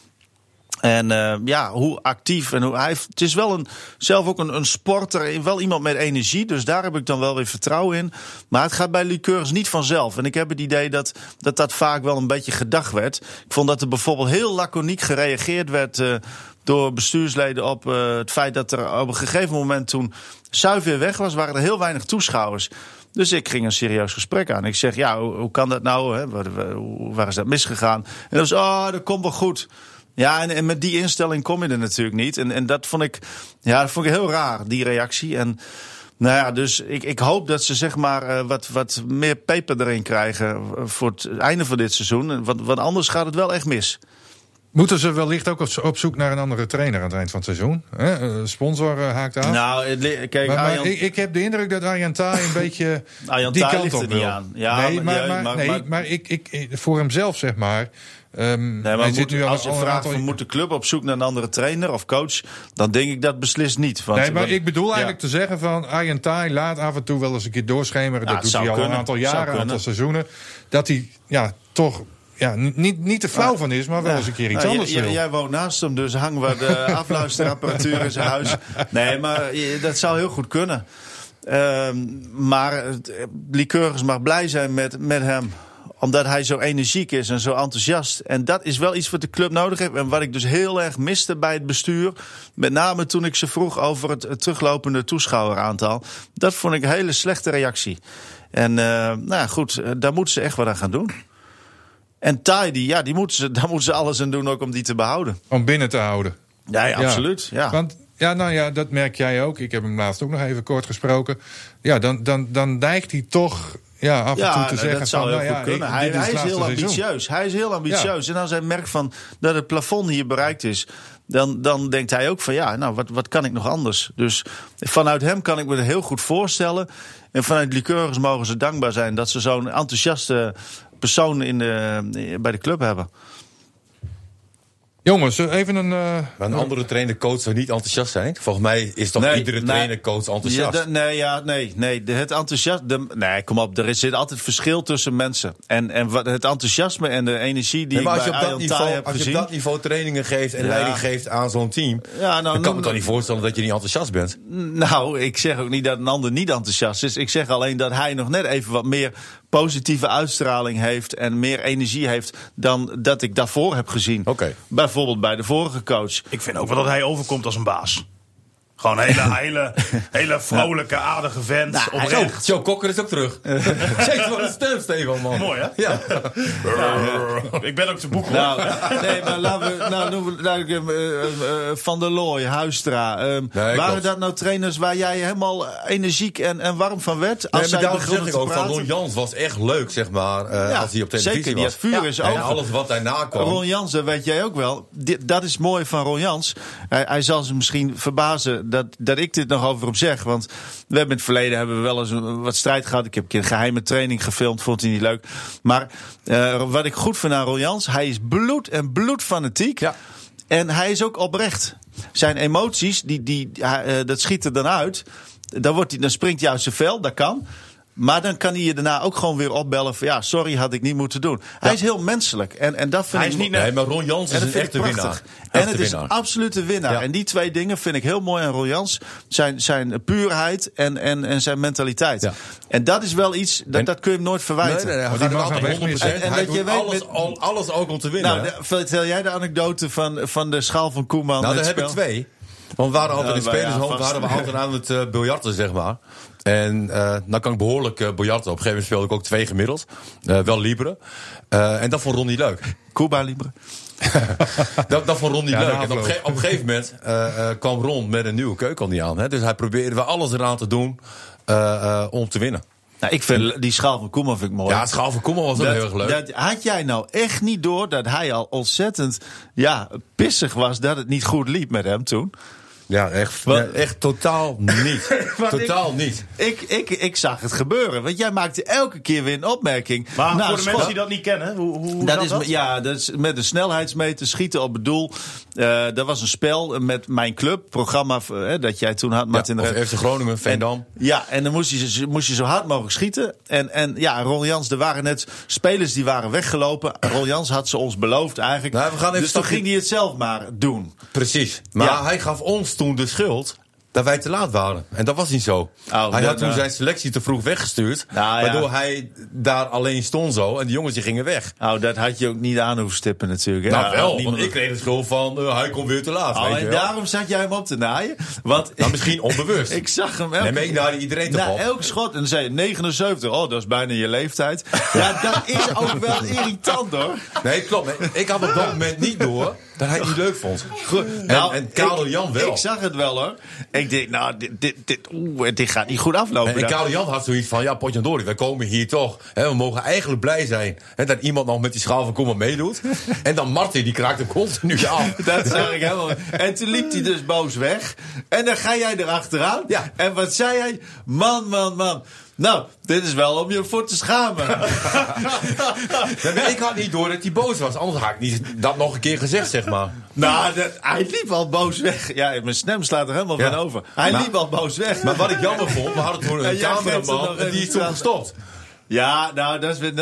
En uh, ja, hoe actief en hoe hij. heeft- Het is wel een, zelf ook een, een sporter, wel iemand met energie. Dus daar heb ik dan wel weer vertrouwen in. Maar het gaat bij Liqueurs niet vanzelf. En ik heb het idee dat dat, dat vaak wel een beetje gedacht werd. Ik vond dat er bijvoorbeeld heel laconiek gereageerd werd. Uh, door bestuursleden op het feit dat er op een gegeven moment toen Suif weer weg was, waren er heel weinig toeschouwers. Dus ik ging een serieus gesprek aan. Ik zeg, ja, hoe, kan dat nou? Hè? Waar, is dat misgegaan? En dat was, oh, dat komt wel goed. Ja, en, en met die instelling kom je er natuurlijk niet. En, en dat vond ik, ja, dat vond ik heel raar, die reactie. En nou ja, dus ik, ik hoop dat ze zeg maar uh, wat, wat meer peper erin krijgen voor het einde van dit seizoen. Want, want anders gaat het wel echt mis. Moeten ze wellicht ook op zoek naar een andere trainer aan het eind van het seizoen? Hè? Sponsor uh, haakt af. Nou, kijk, maar, maar Arjan... ik, ik, heb de indruk dat Arjan Taai een beetje Arjan die kant op er niet wil. aan. Ja, nee, maar- maar, maar, nee, maar ik, ik, voor hemzelf zeg maar. Um, Nee, maar moet, nu als je vraagt van moet de club op zoek naar een andere trainer of coach, dan denk ik dat beslist niet. Want, Nee, maar ik bedoel eigenlijk ja. te zeggen van Arjen Taai laat af en toe wel eens een keer doorschemeren. Dat doet hij al kunnen. een aantal jaren, een aantal seizoenen. Dat hij ja, toch ja, niet, niet te flauw van is, maar wel Ja. eens een keer iets Nou, anders jij, wil. jij woont naast hem, dus hangen we de afluisterapparatuur in zijn huis. Nee, maar je- dat zou heel goed kunnen. Ehm, maar Lycurgus mag blij zijn met, met hem omdat hij zo energiek is en zo enthousiast. En dat is wel iets wat de club nodig heeft. En wat ik dus heel erg miste bij het bestuur. Met name toen ik ze vroeg over het, het teruglopende toeschouweraantal. Dat vond ik een hele slechte reactie. En eh, nou ja, goed, eh, daar moeten ze echt wat aan gaan doen. En Tai, die, ja, die moeten ze, daar moeten ze alles aan doen ook om die te behouden. Om binnen te houden. Ja, ja, absoluut. Ja. Want ja, nou ja, dat merk jij ook. Ik heb hem laatst ook nog even kort gesproken. Ja, dan, dan, dan neigt hij toch ja, af en toe te zeggen dat zou van, heel nou goed kunnen. hij hij is heel ambitieus. Hij is heel ambitieus. En als hij merkt van dat het plafond hier bereikt is, dan, dan denkt hij ook van ja, nou wat, wat kan ik nog anders? Dus vanuit hem kan ik me heel goed voorstellen. En vanuit Lycurgus mogen ze dankbaar zijn dat ze zo'n enthousiaste persoon in de, bij de club hebben. Jongens, even een... eh, een andere trainer coach zou niet enthousiast zijn. Volgens mij is toch Nee, iedere nee. trainer coach enthousiast. Ja, de- nee, ja, nee, nee. De, het enthousiasme. Nee, kom op. Er is- zit altijd verschil tussen mensen. En, en wat, het enthousiasme en de energie die Nee, maar ik als je bij op dat niveau, heb als je op dat niveau trainingen geeft en Ja. leiding geeft aan zo'n team, Ja, nou, dan kan ik me toch niet voorstellen dat je niet enthousiast bent. Nou, ik zeg ook niet dat een ander niet enthousiast is. Ik zeg alleen dat hij nog net even wat meer positieve uitstraling heeft en meer energie heeft dan dat ik daarvoor heb gezien. Oké. Bijvoorbeeld bij de vorige coach. Ik vind ook wel dat hij overkomt als een baas. Gewoon een hele, hele, hele vrolijke, aardige vent. Nou, oprecht. Joe Kokker is ook terug. Zeker voor een stem, Stefan, man. Mooi, hè? Ja. Ik ben ook te boeken. Nou, nee, maar laten we. Nou, noemen we nou, eh, eh, eh, Van der Looy, Huistra. ehm, Nee, waren klopt. dat nou trainers waar jij helemaal energiek en, en warm van werd? Nee, Als maar zij daarom zeg ik ook van? Ron Jans was echt leuk, zeg maar, eh, Ja, als hij op televisie zeker, die was. had vuur in zijn En alles wat daarna kwam. Ron Jans, dat weet jij ook wel. Dit, dat is mooi van Ron Jans. Hij, hij zal ze misschien verbazen dat, dat ik dit nog over hem zeg. Want we hebben in het verleden hebben we wel eens een, wat strijd gehad. Ik heb een keer een geheime training gefilmd, vond hij niet leuk. Maar eh, wat ik goed vind aan Ron Jans, hij is bloed en bloedfanatiek. Ja. En hij is ook oprecht. Zijn emoties, die, die, eh, dat schiet er dan uit. Dan, wordt hij, dan springt hij uit zijn vel, dat kan. Maar dan kan hij je daarna ook gewoon weer opbellen van ja, sorry, had ik niet moeten doen. Hij is heel menselijk. En, en dat vind Hij ik is niet Nee, maar Ron Jans is een echte ik winnaar. En Echte het is winnaar. een winnaar. Ja. En die twee dingen vind ik heel mooi aan Royans. Zijn, zijn puurheid en, en, en zijn mentaliteit. Ja. En dat is wel iets, dat, En- dat kun je hem nooit Nee, verwijten. nee, nee, hij die gaat er mag nou altijd weg 100%. missen. En- en hij dat je weet alles, met- al- alles ook om te winnen. Nou, de- vertel jij de anekdote van, van de schaal van Koeman? Nou, daar heb ik twee. Want we waren altijd Ja, in ja, spelershoofd, vast. waren we altijd aan het eh biljarten, zeg maar. En eh dan kan ik behoorlijk eh biljarten. Op een gegeven moment speelde ik ook twee gemiddeld. Eh, wel libre. Eh, en dat vond Ron niet leuk. Cuba Libre. Dat, dat vond Ron niet Ja, leuk. En op, ge- op een gegeven moment eh, eh, kwam Ron met een nieuwe keuken niet aan. Hè? Dus hij probeerde wel alles eraan te doen eh, eh, om te winnen. Nou, ik vind die schaal van Koeman vind ik mooi. Ja, schaal van Koeman was ook heel erg leuk. dat- had jij nou echt niet door dat hij al ontzettend ja, pissig was dat het niet goed liep met hem toen? Ja, echt, Wat- echt totaal niet. Totaal ik- niet. Ik, ik, ik zag het gebeuren. Want jij maakte elke keer weer een opmerking. Maar Nou, voor de schot- mensen die dat niet kennen, hoe, hoe dat is, dat? Ja, dat is met een snelheidsmeter schieten op het doel. Eh dat was een spel met mijn club, programma eh, dat jij toen had, Martin. Ja, of. FC Groningen, Veendam. Ja, en dan moest je, zo- moest je zo hard mogelijk schieten. En, en ja, Ron Jans, er waren net spelers die waren weggelopen. Ron Jans had ze ons beloofd eigenlijk. Nou, we gaan even dus toen ging hij het zelf maar doen. Precies. Maar Ja. hij gaf ons toen de schuld dat wij te laat waren. En dat was niet zo. hij dat- had toen nou. zijn selectie te vroeg weggestuurd. Nou, ja. waardoor hij daar alleen stond zo. En die jongens die gingen weg. Nou, dat had je ook niet aan hoeven stippen natuurlijk. hè. nou wel, niemand- want ik kreeg de schuld van eh, hij komt weer te laat. Oh, weet je en daarom zat jij hem op te naaien. Want Nou, misschien onbewust. ik zag hem elke Nee, naaide iedereen toch Na elk schot. En dan zei je 79. Oh, dat is bijna je leeftijd. Ja, dat is ook wel irritant hoor. Nee, klopt. Ik had op dat moment niet door dat hij het niet leuk vond. Goed, En, en Karel Jan wel. Ik zag het wel hoor. Ik denk, nou, dit, dit, dit, dit gaat niet goed aflopen. En, en Karel Jan had zoiets van, ja, Potjandori, wij komen hier toch. Hè, we mogen eigenlijk blij zijn hè, dat iemand nog met die schaal van Koeman meedoet. en dan Martin, die kraakt hem continu af. Dat zag ik helemaal. En toen liep hij dus boos weg. En dan ga jij erachteraan. Ja. En wat zei hij? Man, man, man. Nou, dit is wel om je voor te schamen. Ik had niet door dat hij boos was. Anders had ik niet dat nog een keer gezegd, zeg maar. nou, dat, hij liep al boos weg. Ja, mijn stem slaat er helemaal Ja. van over. Hij liep al boos weg. Maar wat ik jammer vond, we hadden toen Ja, een nog cameraman en die is toen gestopt. Ja, nou, dat is weer een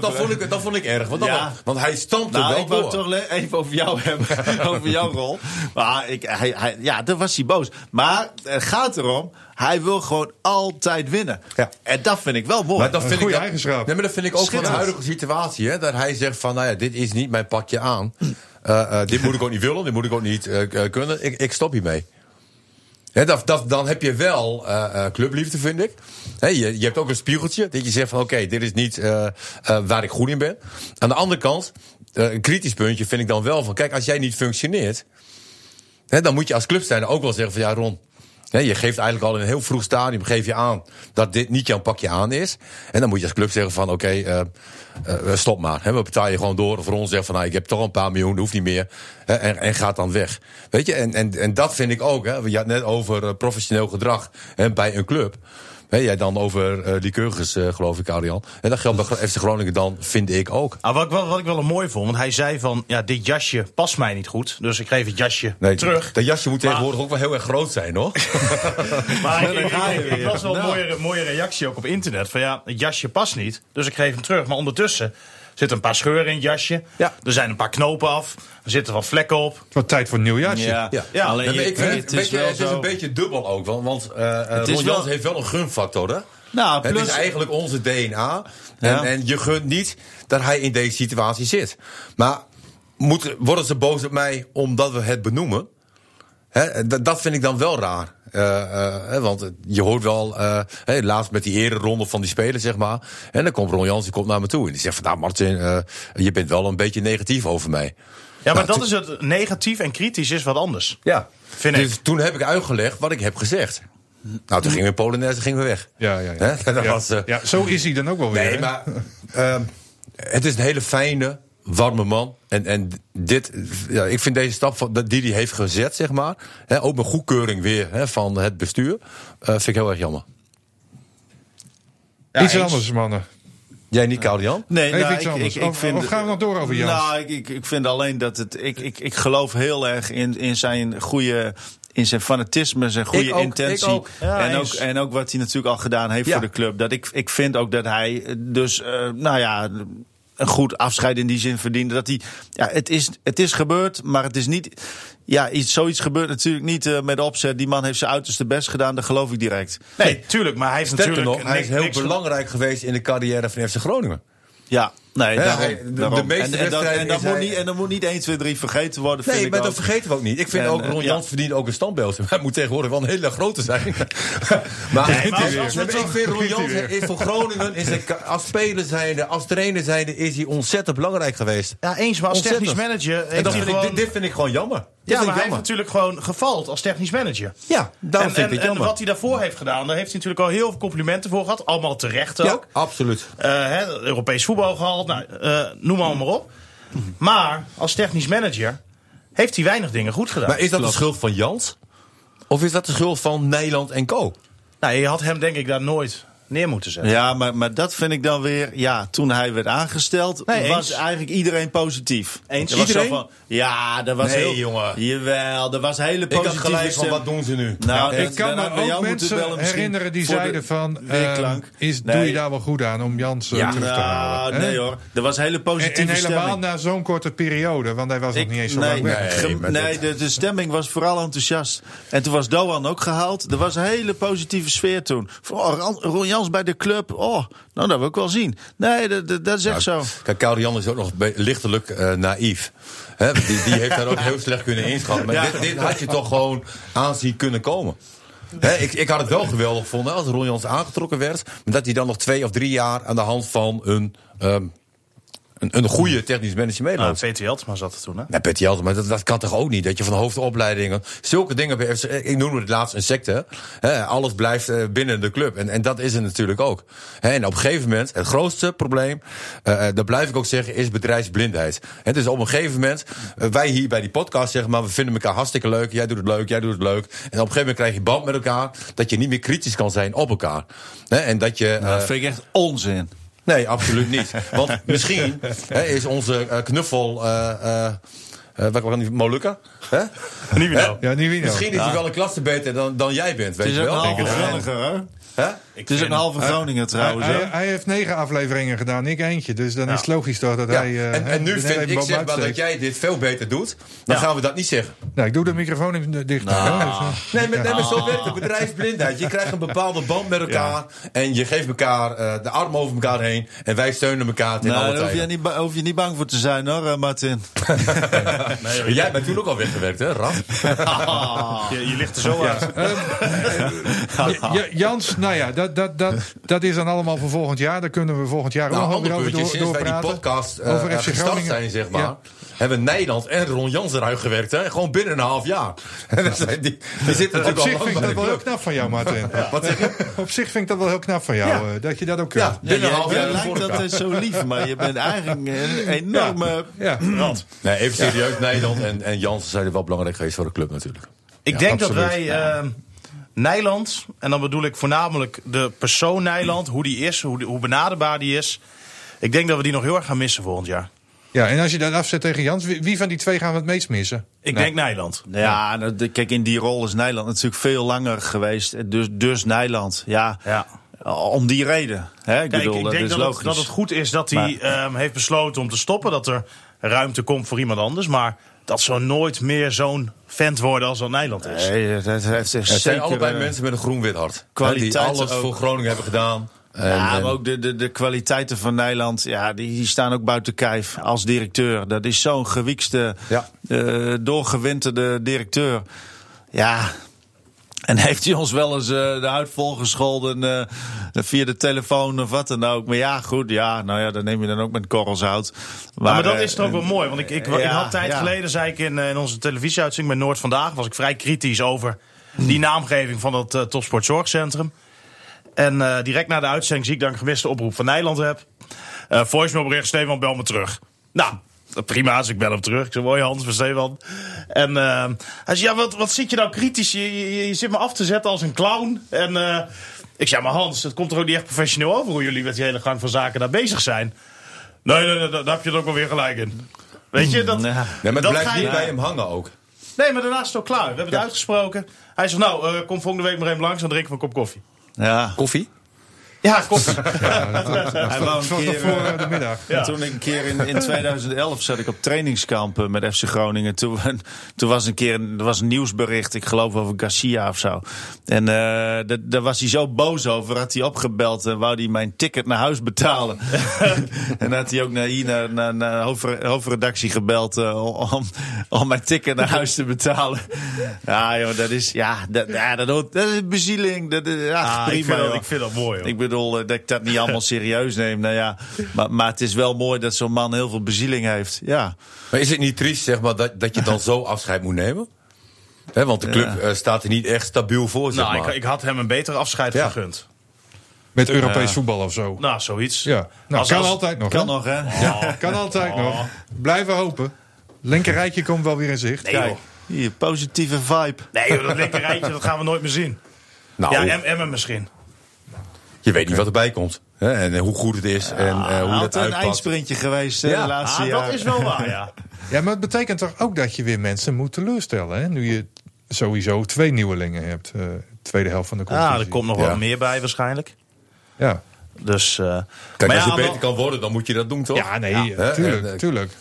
Dat, vond ik, dat vond ik erg. Want, Ja. want hij stampte Nou, wel ik wou door. het toch le- even over jou hebben. over jouw rol. Maar ik, hij, hij, ja, daar was hij boos. Maar het gaat erom, hij wil gewoon altijd winnen. Ja. En dat vind ik wel mooi. Maar dat vind goede ik dat- eigenschap. Nee, maar dat vind ik ook van de huidige situatie. Hè, dat hij zegt van, nou ja, dit is niet mijn pakje aan. Eh, eh, dit moet ik ook niet willen, dit moet ik ook niet eh, kunnen. Ik, ik stop hiermee. Dan heb je wel eh, eh, clubliefde, vind ik. Je, hebt ook een spiegeltje. Dat je zegt van, oké, dit is niet eh, waar ik goed in ben. Aan de andere kant, een kritisch puntje vind ik dan wel van... Kijk, als jij niet functioneert... Dan moet je als clubstijner ook wel zeggen van, ja, Ron... Je geeft eigenlijk al in een heel vroeg stadium geef je aan dat dit niet jouw pakje aan is. En dan moet je als club zeggen van oké, eh, eh, stop maar. We betalen je gewoon door. Of Ron zegt van nou, ik heb toch een paar miljoen, hoeft niet meer. En, en gaat dan weg. Weet je, en, en, en dat vind ik ook. Hè, je had net over eh, professioneel gedrag bij een club. Hè, jij dan over eh die keurgers, eh, geloof ik, Arjan. En dat geldt bij FC Groningen dan, vind ik ook. Ah, wat, ik wel, wat ik wel een mooi vond, want hij zei van, ja, dit jasje past mij niet goed. Dus ik geef het jasje Nee, terug. Dat jasje moet tegenwoordig ook wel heel erg groot zijn, hoor. Maar ik, las wel een Nou. mooie, mooie reactie ook op internet. Van ja, het jasje past niet, dus ik geef hem terug. Maar ondertussen zitten een paar scheuren in het jasje. Ja. Er zijn een paar knopen af. Er zitten wat vlekken op. Wat tijd voor een nieuw jasje. Ja, Ja. alleen Nee, maar je- ik vind het, het is wel het is zo- een beetje dubbel ook. Want, want eh, Het is wel- heeft wel een gunfactor. Hè? Nou, Het plus- is eigenlijk onze DNA. En, Ja. en je gunt niet dat hij in deze situatie zit. Maar moet, worden ze boos op mij omdat we het benoemen? Dat, vind ik dan wel raar. Eh, eh, want je hoort wel, eh, laatst met die ereronde van die spelers, zeg maar. En dan komt Ron Jans, die komt naar me toe. En die zegt van, nou Martin, je bent wel een beetje negatief over mij. Ja, maar Nou, dat is het negatief en kritisch is wat anders. Ja. Vind dus ik. toen heb ik uitgelegd wat ik heb gezegd. Nou, toen gingen we Polonaise gingen we weg. Ja, ja, ja. Dat ja. was, ja, zo is hij dan ook wel weer. Nee, hè? maar ehm, het is een hele fijne, warme man. En, en dit, ja, ik vind deze stap van, die hij heeft gezet, zeg maar. Hè, ook met goedkeuring weer hè, van het bestuur. eh, vind ik heel erg jammer. Ja, Iets eens. anders, mannen. Jij niet, Jan? Nee, nou, iets ik, anders. ik, ik Of- vind, of gaan we nog door over Jans? Nou, ik, ik, ik vind alleen dat het. Ik, ik, ik geloof heel erg in, in zijn goede. In zijn fanatisme, zijn goede Ik ook, intentie. ik ook. Ja, en, ook, en ook wat hij natuurlijk al gedaan heeft Ja. voor de club. Dat ik, ik vind ook dat hij eh, dus, eh, nou ja, een goed afscheid in die zin verdiende. Dat hij, ja, het is, het is gebeurd, maar het is niet. Ja, iets, zoiets gebeurt natuurlijk niet eh, met opzet. Die man heeft zijn uiterste best gedaan, dat geloof ik direct. Nee, tuurlijk, maar hij heeft Sterker natuurlijk... nog, hij is heel belangrijk geweest in de carrière van FC Groningen. Ja, nee, daarom, de- de meeste en, en, dat, wedstrijden en, dat moet hij- niet, en dat moet niet 1, 2, 3 vergeten worden. vind Nee, ik maar ook. dat vergeten we ook niet. Ik vind En, ook, eh, Ron ja. Jans verdient ook een standbeeld. Hij moet tegenwoordig wel een hele grote zijn. maar Nee, maar als- als toch- ik vind Ron Jans is voor Groningen, is hij, als speler zijnde, als trainer zijnde, is hij ontzettend belangrijk geweest. Ja, eens, maar als Ontzettend. technisch manager En heeft dat hij vind ik, dit, dit vind ik gewoon jammer. Ja, maar hij heeft jammer. natuurlijk gewoon gevald als technisch manager. Ja, daarom en, vind ik het en jammer. wat hij daarvoor heeft gedaan, daar heeft hij natuurlijk al heel veel complimenten voor gehad. Allemaal terecht ja, ook. absoluut. Eh, hè, Europees voetbal gehaald, nou, eh, noem maar, maar op. Maar als technisch manager heeft hij weinig dingen goed gedaan. Maar is dat de schuld van Jans? Of is dat de schuld van Nederland en Co? Nou, je had hem denk ik daar nooit neer moeten zetten. Ja, maar, maar dat vind ik dan weer. Ja, toen hij werd aangesteld, Nee, was eens. eigenlijk iedereen positief. Eens. Er was zo Iedereen? Van, ja, dat was Nee, heel. jongen. Jawel, er was hele Ik had positieve gelijk van, wat doen ze nu? Nou, ik kan me ook mensen herinneren die zeiden van... eh, weerklank. is, Nee. Doe je daar wel goed aan om Jans Ja. terug te halen? Nou, hè? nee hoor. Er was hele En, positieve en helemaal stemming. na zo'n korte periode, want hij was nog Ik- niet eens zo nee, lang weg. Nee, de, de stemming was vooral enthousiast. En toen was Doan ook gehaald. Er was een hele positieve sfeer toen. Oh, Ron Jans bij de club. Oh, nou, dat wil ik wel zien. Nee, dat, dat, is echt zo. Kijk, Jan is ook nog lichtelijk eh, naïef. Die, die heeft daar ook heel slecht kunnen inschatten. Maar Ja. dit, dit had je toch gewoon aanzien kunnen komen. Ik, ik had het wel geweldig gevonden als Ron Jans aangetrokken werd. Maar dat hij dan nog twee of drie jaar aan de hand van een, ehm, een, een goede technisch manager Nou, meeloopt. Peter Jeltma zat er toen, hè? Nee, maar dat, dat kan toch ook niet? Dat je van de hoofdopleidingen... Zulke dingen... FC Ik noemde het laatst een secte. Hè, alles blijft eh, binnen de club. En, en dat is het natuurlijk ook. Hè, en op een gegeven moment... Het grootste probleem... eh, eh, dat blijf ik ook zeggen... is bedrijfsblindheid. Hè, dus op een gegeven moment... eh, wij hier bij die podcast zeggen... maar we vinden elkaar hartstikke leuk. Jij doet het leuk, jij doet het leuk. En op een gegeven moment krijg je band met elkaar... dat je niet meer kritisch kan zijn op elkaar. Hè, en dat je... Nou, dat eh, vind ik echt onzin. Nee, absoluut niet. Want misschien hè, is onze eh, knuffel. eh eh eh, wat kan die? Hè? Niet meer nou. Ja, nou. Misschien is hij wel een klasse beter dan, dan jij bent. Weet Het is je een wel? halve Denk ik. Groninger, hè? Het is een halve Groninger trouwens. hij, hij heeft negen afleveringen gedaan, ik eentje. Dus dan Ja. is het logisch toch dat Ja. hij... eh, en, en nu vind ik zeg maar dat jij dit veel beter doet. Dan Ja. gaan we dat niet zeggen. Nou, ik doe de microfoon even dicht. Nou. dus, eh, Nee, maar, nee, maar zo werkt de bedrijfsblindheid. Je krijgt een bepaalde band met elkaar. En je geeft elkaar eh, de arm over elkaar heen. En wij steunen elkaar ten Nou, alle hoef je, niet, hoef je niet bang voor te zijn hoor, Martin. Maar Jij bent toen ook al weggewerkt, hè, Raf? Je, je ligt er zo uit. Ja, Ja, Jans, nou ja, dat, dat, dat, dat is dan allemaal voor volgend jaar. Daar kunnen we volgend jaar Nou, ook nog over door, Sinds wij die podcast eh, Over eh, FC gestart Groningen. zijn, zeg maar... Ja. hebben Nederland en Ron Jans eruit gewerkt. Hè? Gewoon binnen een half jaar. En dat zijn die, die zitten Op natuurlijk al zich vind ik dat wel heel knap van jou, Martin. Wat zeg je? Op zich vind ik dat wel heel knap van jou, Ja. eh, dat je dat ook kunt. Ja, Ja, binnen een half jij jaar lijkt elkaar. altijd zo lief, maar je bent eigenlijk een enorme Ja. Nee, even serieus. Nederland en, en Jans zijn wel belangrijk geweest voor de club natuurlijk. Ik Ja, denk absoluut. dat wij eh, Nijland, en dan bedoel ik voornamelijk de persoon Nijland, hoe die is, hoe, die- hoe benaderbaar die is. Ik denk dat we die nog heel erg gaan missen volgend jaar. ja, en als je dat afzet tegen Jans, wie, van die twee gaan we het meest missen? Ik denk Nijland. Ja, nou, kijk, in die rol is Nederland natuurlijk veel langer geweest. Dus, dus Nederland, ja. Ja. Om die reden. Hè? Ik Kijk, bedoel, ik dat denk is dat logisch. het, dat het goed is dat hij ehm, heeft besloten om te stoppen. Dat er ruimte komt voor iemand anders. Maar dat zou nooit meer zo'n vent worden als dat Nederland is. Nee, dat heeft Het zijn allebei eh, mensen met een groen-wit hart. kwaliteit die alles ook. voor Groningen hebben gedaan. En, ja, en- maar ook de, de, de kwaliteiten van Nederland, ja, die, die staan ook buiten kijf als directeur. Dat is zo'n gewiekste, Ja. eh, doorgewinterde directeur. Ja, en heeft hij ons wel eens eh, de huid volgescholden eh, via de telefoon of wat dan ook. Maar ja, goed, ja, nou ja, dan neem je dan ook met korrels hout. Maar, maar dat eh, is toch ook wel mooi. Want ik, ik, ik ja, had tijd ja. geleden, zei ik in, in onze televisieuitzending met Noord Vandaag... was ik vrij kritisch over die naamgeving van dat uh, topsportzorgcentrum. En eh, direct na de uitzending zie ik dat ik een gemiste oproep van Nederland heb. Eh voicemailbericht, Stefan, bel me terug. Nou, prima, dus ik bel hem terug. Ik zeg, mooi Hans, van Stefan. En eh, hij zei, ja, wat, wat zit je nou kritisch? Je, je, je zit me af te zetten als een clown. En eh, ik zeg, maar Hans, het komt er ook niet echt professioneel over... hoe jullie met die hele gang van zaken daar bezig zijn. Nee, nee, nee, daar heb je het ook wel weer gelijk in. Weet je, dat, Ja. Nee, maar het dat blijft niet bij hem hangen ook. Nee, maar daarna is het ook klaar. We hebben het uitgesproken. Hij zegt, nou, eh, kom volgende week maar even langs... dan drinken we een kop koffie. Ja, Koffie? Ja, koffie. hij wou een keer, voor eh, eh, de middag. Ja. Toen ik een keer in, in 2011 zat ik op trainingskamp eh, met FC Groningen. Toen, toen was een keer een, er was een nieuwsbericht, ik geloof over Garcia of zo. En eh, dat- daar was hij zo boos over. Had hij opgebeld en wou hij mijn ticket naar huis betalen. en had hij ook naar hier naar, naar, naar hoofdre- hoofdredactie gebeld eh, om, om mijn ticket naar huis te betalen. Ja, joh, dat is ja, dat, ja, dat, is bezieling. Dat, is- ja, Ah, prima. ik, vind dat, ik vind dat mooi, hoor. Ik bedoel eh, dat ik dat niet allemaal serieus neem. Nou ja, maar, maar het is wel mooi dat zo'n man heel veel bezieling heeft. Ja. Maar is het niet triest, zeg maar, dat, dat je dan zo afscheid moet nemen? Hè, want de club Ja. eh, staat er niet echt stabiel voor, zeg nou, maar. ik, ik had hem een beter afscheid Ja. gegund. Met Europees voetbal of zo. Nou, zoiets. Ja, nou, Als- kan als- altijd nog. Kan hè? nog, hè? Ja, kan altijd nog. Blijven hopen. Linkerrijtje komt wel weer in zicht. Nee, Kijk. Hier, positieve vibe. Nee, joh, dat linkerrijtje, dat gaan we nooit meer zien. nou, Ja, Em- Emmen misschien. Je weet niet wat erbij komt. Hè, en eh, hoe goed het is en eh, hoe dat een eindsprintje geweest eh, Ja. de laatste Ah, jaren. dat is wel waar, ja. Ja, maar het betekent toch ook dat je weer mensen moet teleurstellen. Hè? Nu je sowieso twee nieuwelingen hebt. eh tweede helft van de Ah, competitie. er komt nog Ja. wel meer bij waarschijnlijk. Ja, Dus, eh, Kijk, maar als ja, je beter kan worden, dan moet je dat doen, toch? ja nee, tuurlijk, tuurlijk.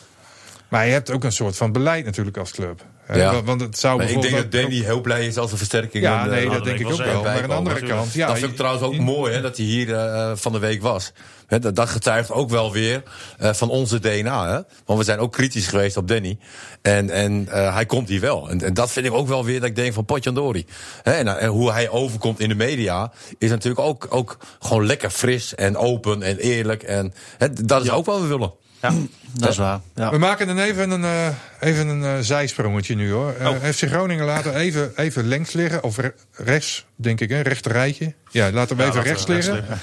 Maar je hebt ook een soort van beleid natuurlijk als club. Ja. Want- Want het zou Maar ik denk dat ook- Danny heel blij is als een versterking. Ja, en, nee, eh, dat denk ik ook wel. Maar aan de andere kant... Ja, dat vind ik trouwens ook mooi hè, dat hij hier eh, van de week was. Hè, dat, dat getuigt ook wel weer eh, van onze DNA. Hè? Want we zijn ook kritisch geweest op Danny. En, en eh, hij komt hier wel. En, en dat vind ik ook wel weer dat ik denk van Potjandori. Hè, en, eh, en hoe hij overkomt in de media is natuurlijk ook, ook gewoon lekker fris en open en eerlijk. En hè, dat is ook wat we willen. Ja. Dat is waar. Ja. We maken dan even een, eh, even een eh, zijsprongetje nu hoor. Eh FC Groningen laten even, even links liggen. Of re- rechts, denk ik, hè? rechter rijtje. Ja, laten we even laten rechts we rechts liggen.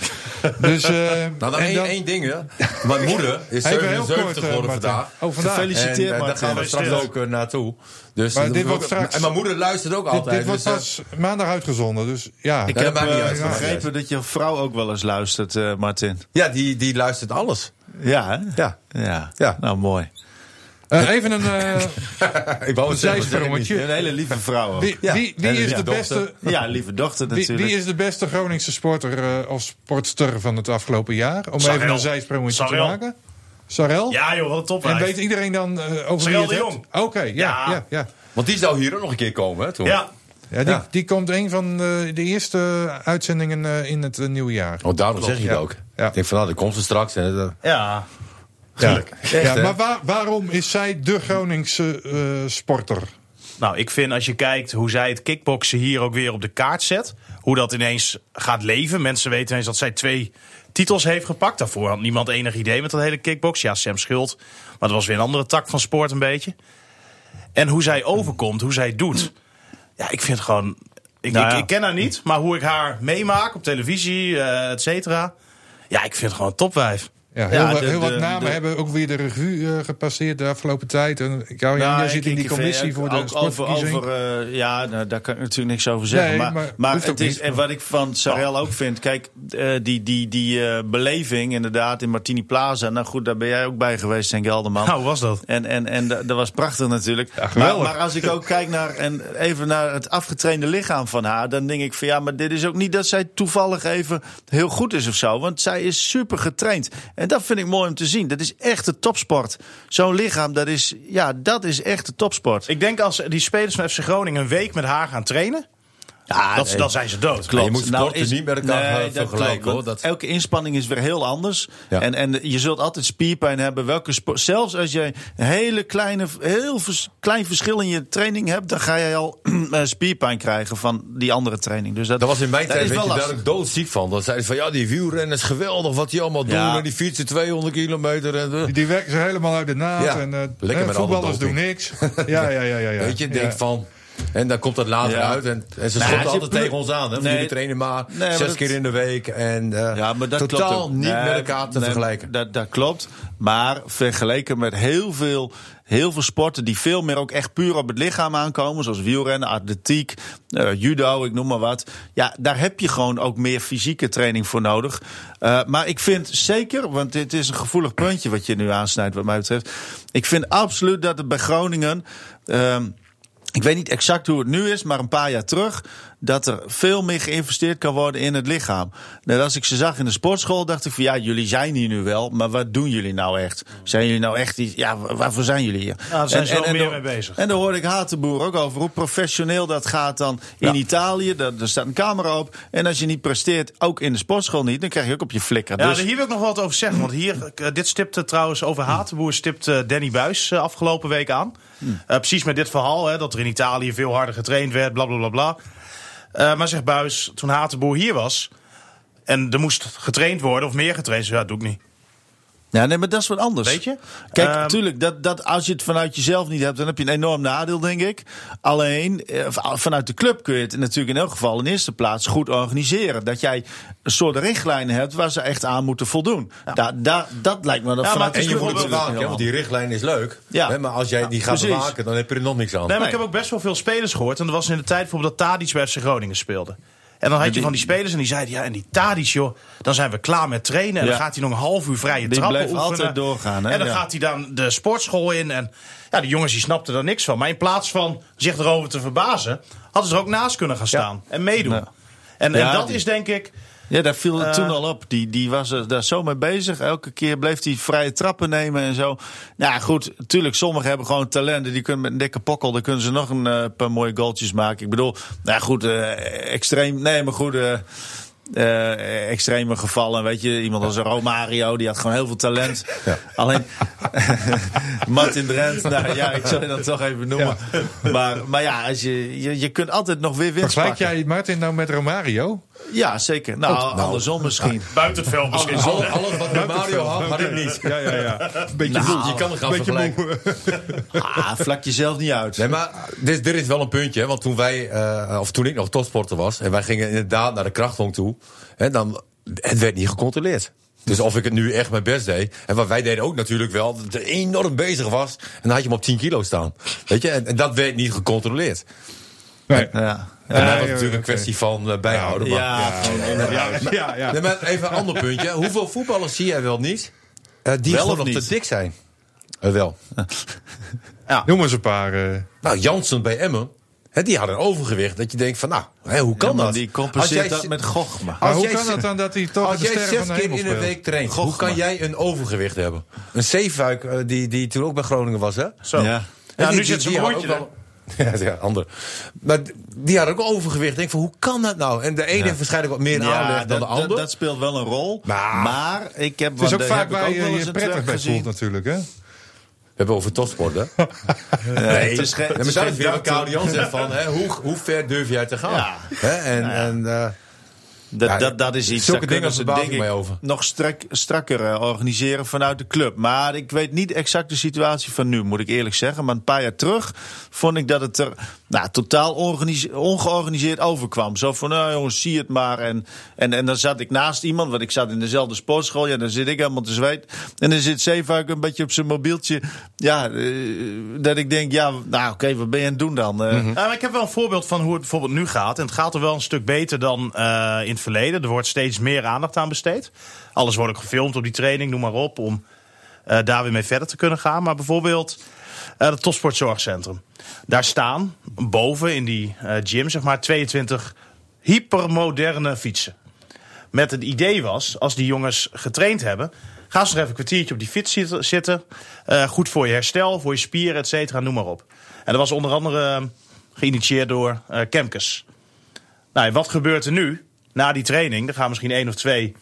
Dus, eh, Nou, dan en één, dan- één ding, hè. Mijn moeder is Even heel 77 kort, eh, geworden vandaag. Oh, vandaag. Gefeliciteerd. En eh, daar Martin. gaan we straks ook naartoe. Dus Maar dit wordt straks- En mijn moeder luistert ook Dit, altijd. dit wordt dus, pas maandag uitgezonden, dus ja. Ik Ja, heb begrepen dat je vrouw ook wel eens luistert, eh, Martin. Ja, die, die luistert alles. Ja, hè? Ja. Ja. Ja. Nou, mooi. Eh, even een eh, Ik wou zijsprongetje. Een hele lieve vrouw. ook. Wie, Ja. wie, is lieve de dochter. beste... Ja, lieve dochter natuurlijk. wie is de beste Groningse sporter eh, of sportster van het afgelopen jaar? Om Sarel. even een zijsprongetje te maken. Sarel? ja, joh, wat een topwijf. En weet iedereen dan eh, over wie Sarel het de? Jong. Oké, ja, ja. Ja. Ja, Want die zou hier ook nog een keer komen, hè, toen. Ja, Ja, die, Ja. die komt een van de, de eerste uitzendingen eh, in het nieuwe jaar. Oh, daarom zeg je ja. het ook. Ja. Ik denk van, nou, dat komt ze straks. En, ja. Ja, ja hè? maar waar- waarom is zij de Groningse eh, sporter? Nou, ik vind als je kijkt hoe zij het kickboksen hier ook weer op de kaart zet. Hoe dat ineens gaat leven. Mensen weten ineens dat zij twee titels heeft gepakt. Daarvoor had niemand enig idee met dat hele kickbox. Ja, Sam Schuld. Maar dat was weer een andere tak van sport een beetje. En hoe zij overkomt, hoe zij het doet. Ja, ik vind gewoon... Ik, Nou ja. ik ken haar niet, maar hoe ik haar meemaak op televisie, eh et cetera. Ja, ik vind het gewoon een topwijf. Ja, heel, Ja, wat- de- heel wat de- namen de- hebben ook weer de revue eh, gepasseerd de afgelopen tijd. En, ik, jou, Nou, jij ik- zit in die commissie ook- voor de ook over, sportverkiezing. over eh, Ja, nou, daar kan ik natuurlijk niks over zeggen. Nee, maar maar het is, en wat ik van Sarel ook vind... Kijk, eh, die, die, die eh, beleving inderdaad in Martini Plaza... Nou goed, daar ben jij ook bij geweest, St. Gelderman. Nou, hoe was dat? En, en, en dat was prachtig natuurlijk. maar, geweldig. maar als ik ook kijk naar, en even naar het afgetrainde lichaam van haar... dan denk ik van ja, maar dit is ook niet dat zij toevallig even heel goed is of zo. Want zij is super getraind. En En dat vind ik mooi om te zien. Dat is echt de topsport. Zo'n lichaam, dat is, ja, dat is echt de topsport. Ik denk als die spelers van FC Groningen een week met haar gaan trainen... Ja, dat, nee. dan zijn ze dood. Je moet Nou, sporten is- niet met elkaar Nee, eh, dat vergelijken klopt, hoor. want Dat, Elke inspanning is weer heel anders. Ja. En, en je zult altijd spierpijn hebben. Welke Zelfs als je een hele kleine, heel vers- klein verschil in je training hebt, dan ga je al eh, spierpijn krijgen van die andere training. Dus dat, dat was in mijn dat tijd, is weet wel je, daar doodziek van. Dan zeiden ze van, ja, die wielrennen is geweldig wat die allemaal doen. Ja. En die fietsen 200 kilometer. En, eh. Die, die werken ze helemaal uit de naad. Ja, en, eh, lekker met voetballers alle doen niks. Ja, ja, ja. ja, ja. Weet je, Ja. denk van... En dan komt dat later Ja. uit. En, en ze je altijd tegen ons aan. Hè? Nee. Jullie trainen maar Nee, maar zes dat- keer in de week. En eh, Ja, maar dat totaal klopt niet Nee, met elkaar te nee, vergelijken. Dat, dat klopt. Maar vergeleken met heel veel, heel veel sporten die veel meer ook echt puur op het lichaam aankomen. Zoals wielrennen, atletiek, eh, judo, ik noem maar wat. Ja, daar heb je gewoon ook meer fysieke training voor nodig. Eh, maar ik vind zeker, want dit is een gevoelig puntje wat je nu aansnijdt wat mij betreft. Ik vind absoluut dat het bij Groningen... ehm, ik weet niet exact hoe het nu is, maar een paar jaar terug. dat er veel meer geïnvesteerd kan worden in het lichaam. Net als ik ze zag in de sportschool, dacht ik van ja, jullie zijn hier nu wel. maar wat doen jullie nou echt? Zijn jullie nou echt. iets- Ja, waarvoor zijn jullie hier? Ja, daar zijn ze wel meer mee bezig. En daar hoorde ik Hatenboer ook over. Hoe professioneel dat gaat dan in Italië. Daar, daar staat een camera op. En als je niet presteert, ook in de sportschool niet, dan krijg je ook op je flikker. Ja, dus, hier wil ik nog wat over zeggen. Want hier, eh, dit stipte trouwens over Hatenboer stipt eh, Danny Buis eh, afgelopen week aan. Eh, precies met dit verhaal, hè, dat er in Italië veel harder getraind werd, bla bla bla. Eh, maar zegt Buis, toen Hatenboer hier was en er moest getraind worden of meer getraind, ja, dat doe ik niet. Ja, nee, maar dat is wat anders. Weet je? Kijk, Ehm, natuurlijk, dat, dat, als je het vanuit jezelf niet hebt, dan heb je een enorm nadeel, denk ik. Alleen, eh, vanuit de club kun je het natuurlijk in elk geval in eerste plaats goed organiseren. Dat jij een soort richtlijnen hebt waar ze echt aan moeten voldoen. Da, da, dat lijkt me dat maar vanuit En je moet het bewaken, want die richtlijn is leuk. Ja. Hè, maar als jij die gaat precies. bewaken, dan heb je er nog niks aan. Nee, maar ik heb ook best wel veel spelers gehoord. En dat was in de tijd bijvoorbeeld dat Tadic bij FC Groningen speelde. En dan had je van die spelers en die zeiden... ja, en die Tadic, joh, dan zijn we klaar met trainen. En dan gaat hij nog een half uur vrije Die trappen oefenen. altijd doorgaan, hè? En dan gaat hij dan de sportschool in. En ja, die jongens die snapten er niks van. Maar in plaats van zich erover te verbazen... hadden ze er ook naast kunnen gaan staan en meedoen. En, en dat is denk ik... Ja, daar viel het Eh. toen al op. Die, die was er daar zo mee bezig. Elke keer bleef hij vrije trappen nemen en zo. Nou goed, natuurlijk, sommigen hebben gewoon talenten. Die kunnen met een dikke pokkel, dan kunnen ze nog een eh, paar mooie goaltjes maken. Ik bedoel, nou goed, eh, extreem. Nee, maar goed. eh, extreme gevallen, weet je, iemand als Romario, die had gewoon heel veel talent. Alleen Martin Drent, nou ja, ik zal je dat toch even noemen. Maar, maar ja, als je, je, je kunt altijd nog weer winst Vergelijk jij Martin nou met Romario? Ja, zeker. Nou, andersom misschien. Buiten het veld misschien. Alles, alles wat met Mario had, had ik niet. Ja, ja, ja. Beetje Nou, moe. Je kan het gaan Beetje vergelijken. moe. Ah, vlak jezelf niet uit. Nee, maar dit, dit is wel een puntje. Hè, want toen wij, eh, of toen ik nog topsporter was... en wij gingen inderdaad naar de krachthong toe... Hè, dan, het werd niet gecontroleerd. Dus of ik het nu echt mijn best deed. En wat wij deden ook natuurlijk wel, dat er enorm bezig was. En dan had je hem op 10 kilo staan. Weet je, en, en dat werd niet gecontroleerd. Nee. Ja. En dat Ja, was ja, natuurlijk een kwestie van eh, bijhouden. maar- Ja, Ja, ja, ja. Nee, maar even een ander puntje. Hoeveel voetballers zie jij wel niet? eh, die Wel of nog te dik zijn? Eh, wel. Noem eens een paar. eh, Nou, Jansen bij Emmen. Hè, die had een overgewicht. Dat je denkt van, nou, hè, hoe kan dat? die Als compenseert jij dat met Gochma. maar Als hoe jij kan het dan dat hij toch Als de jij sterren zes keer in de speelt? week traint, hoe kan jij een overgewicht hebben? Een zeefuik die, die toen ook bij Groningen was, hè? Zo. Ja. Ja, En nu die- zit een had rondje. Ja, ja, ander. Maar die had ook overgewicht. Denk van, hoe kan dat nou? En de ene heeft waarscheinlijk wat meer aanleg dan de ander. dat, dat speelt wel een rol. Maar- Maar, ik heb, Het is ook vaak waar ook je je een prettig bij voelt natuurlijk. Hè? We hebben over topsport, hè? Nee, het is geen- Ja, maar geen is weer zegt van, hè, hoe, hoe ver durf jij te gaan? Ja. Hè? En, en, eh, Dat, Ja, dat, dat is iets. zulke dingen ze denk ik over. nog strak, strakker eh, organiseren vanuit de club. Maar ik weet niet exact de situatie van nu, moet ik eerlijk zeggen. Maar een paar jaar terug vond ik dat het er nou, totaal organise- ongeorganiseerd overkwam. Zo van, nou jongens, zie het maar. En, en, en dan zat ik naast iemand, want ik zat in dezelfde sportschool. Ja, dan zit ik helemaal te zweet. En dan zit Zeefuik een beetje op zijn mobieltje. Ja, eh, dat ik denk, ja, nou oké, wat ben je aan het doen dan? Eh, ik heb wel een voorbeeld van hoe het bijvoorbeeld nu gaat. En het gaat er wel een stuk beter dan eh, in het verleden. Er wordt steeds meer aandacht aan besteed. Alles wordt ook gefilmd op die training, noem maar op. Om daar weer mee verder te kunnen gaan. Maar bijvoorbeeld het Topsportzorgcentrum. Daar staan boven in die eh, gym zeg maar 22 hypermoderne fietsen. Met het idee was, als die jongens getraind hebben... Ga eens nog even een kwartiertje op die fiets zit- zitten. Eh, goed voor je herstel, voor je spieren, et cetera, noem maar op. En dat was onder andere eh, geïnitieerd door eh Kemkes. Nou, wat gebeurt er nu? Na die training, er gaan misschien één of twee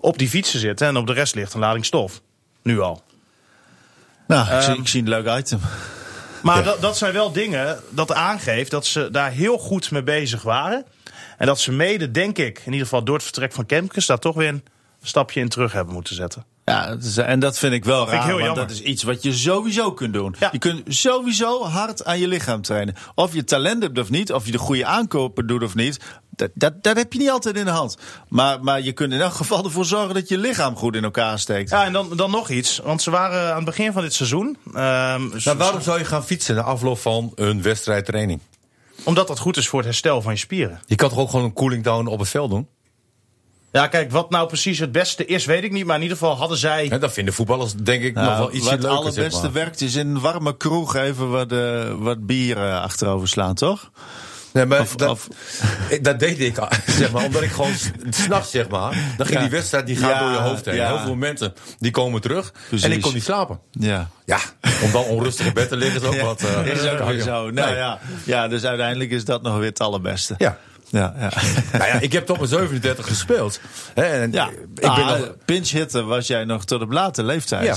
op die fietsen zitten... en op de rest ligt een lading stof. Nu al. Nou, ik, zie, Ehm, ik zie een leuk item. Maar dat, dat zijn wel dingen dat aangeeft dat ze daar heel goed mee bezig waren. En dat ze mede, denk ik, in ieder geval door het vertrek van Kempkes... daar toch weer een stapje in terug hebben moeten zetten. Ja, en dat vind ik wel ik raar, heel want jammer. dat is iets wat je sowieso kunt doen. Ja. Je kunt sowieso hard aan je lichaam trainen. Of je talent hebt of niet, of je de goede aankopen doet of niet, dat, dat, dat heb je niet altijd in de hand. Maar, maar je kunt in elk geval ervoor zorgen dat je lichaam goed in elkaar steekt. Ja, en dan, dan nog iets. Want ze waren aan het begin van dit seizoen... ehm, Nou, waarom zou je gaan fietsen na afloop van een wedstrijdtraining? Omdat dat goed is voor het herstel van je spieren. Je kan toch ook gewoon een cooling down op het veld doen? Ja, kijk, wat nou precies het beste is, weet ik niet. Maar in ieder geval hadden zij... Hè, dat vinden voetballers denk ik nog Nou, wel ietsje wat het leuker. allerbeste zeg maar. werkt is in een warme kroeg even wat, eh, wat bier eh, achterover slaan, toch? Nee, maar Of- dat, of- ik- dat deed ik, zeg maar, omdat ik gewoon s- s'nachts, zeg maar, dan ging Ja. die wedstrijd die gaat Ja, door je hoofd heen. ja. Heel veel momenten die komen terug Precies. en ik kon niet slapen. Ja. Ja, om dan onrustig in bed te liggen is ook wat. eh, is ook zo. Nou Nee. ja. ja, dus uiteindelijk is dat nog weer het allerbeste. Ja. Ja, ja. Nou ja, ik heb tot mijn 37 gespeeld. Hè, en ja. ik ben Ah, nog, pinch hitter was jij nog tot op late leeftijd. ja.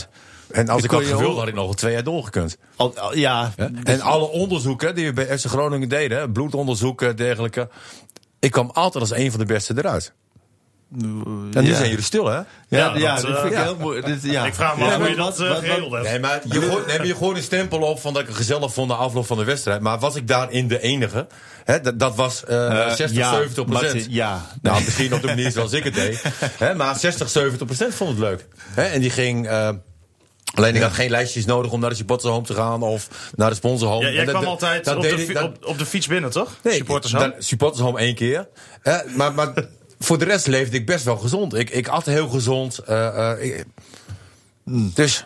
En als Ik ik, had ook- had ik nog twee jaar doorgekund. Al- al- ja? En alle onderzoeken die we bij FC Groningen deden, bloedonderzoeken en dergelijke. Ik kwam altijd als een van de beste eruit. En nu Ja. zijn jullie stil, hè? Ja, Ja, ja, dat, eh, vind ik ja. heel mooi. Dit, ja. Ik vraag me Ja, af hoe maar je dat eh, geregeld hebt. Nee, maar je gooit, nee, maar je gooit een stempel op van dat ik het gezellig vond na afloop van de wedstrijd. Maar was ik daarin de enige? Hè, dat, dat was eh, Eh, 60, ja, 70 procent. Ja. Nou, misschien op de manier zoals ik het deed. Hè, maar 60, 70 procent vond het leuk. Hè, en die ging... eh, alleen ik had geen lijstjes nodig om naar de supportershome te gaan of naar de sponsorhome. Ja, jij kwam dat- altijd dat op, de, ik- fi- dat- op, op de fiets binnen, toch? Nee, Supportershome? dan- supportershome één keer. Hè, maar, maar voor de rest leefde ik best wel gezond. Ik, ik at heel gezond. eh, eh, Dus...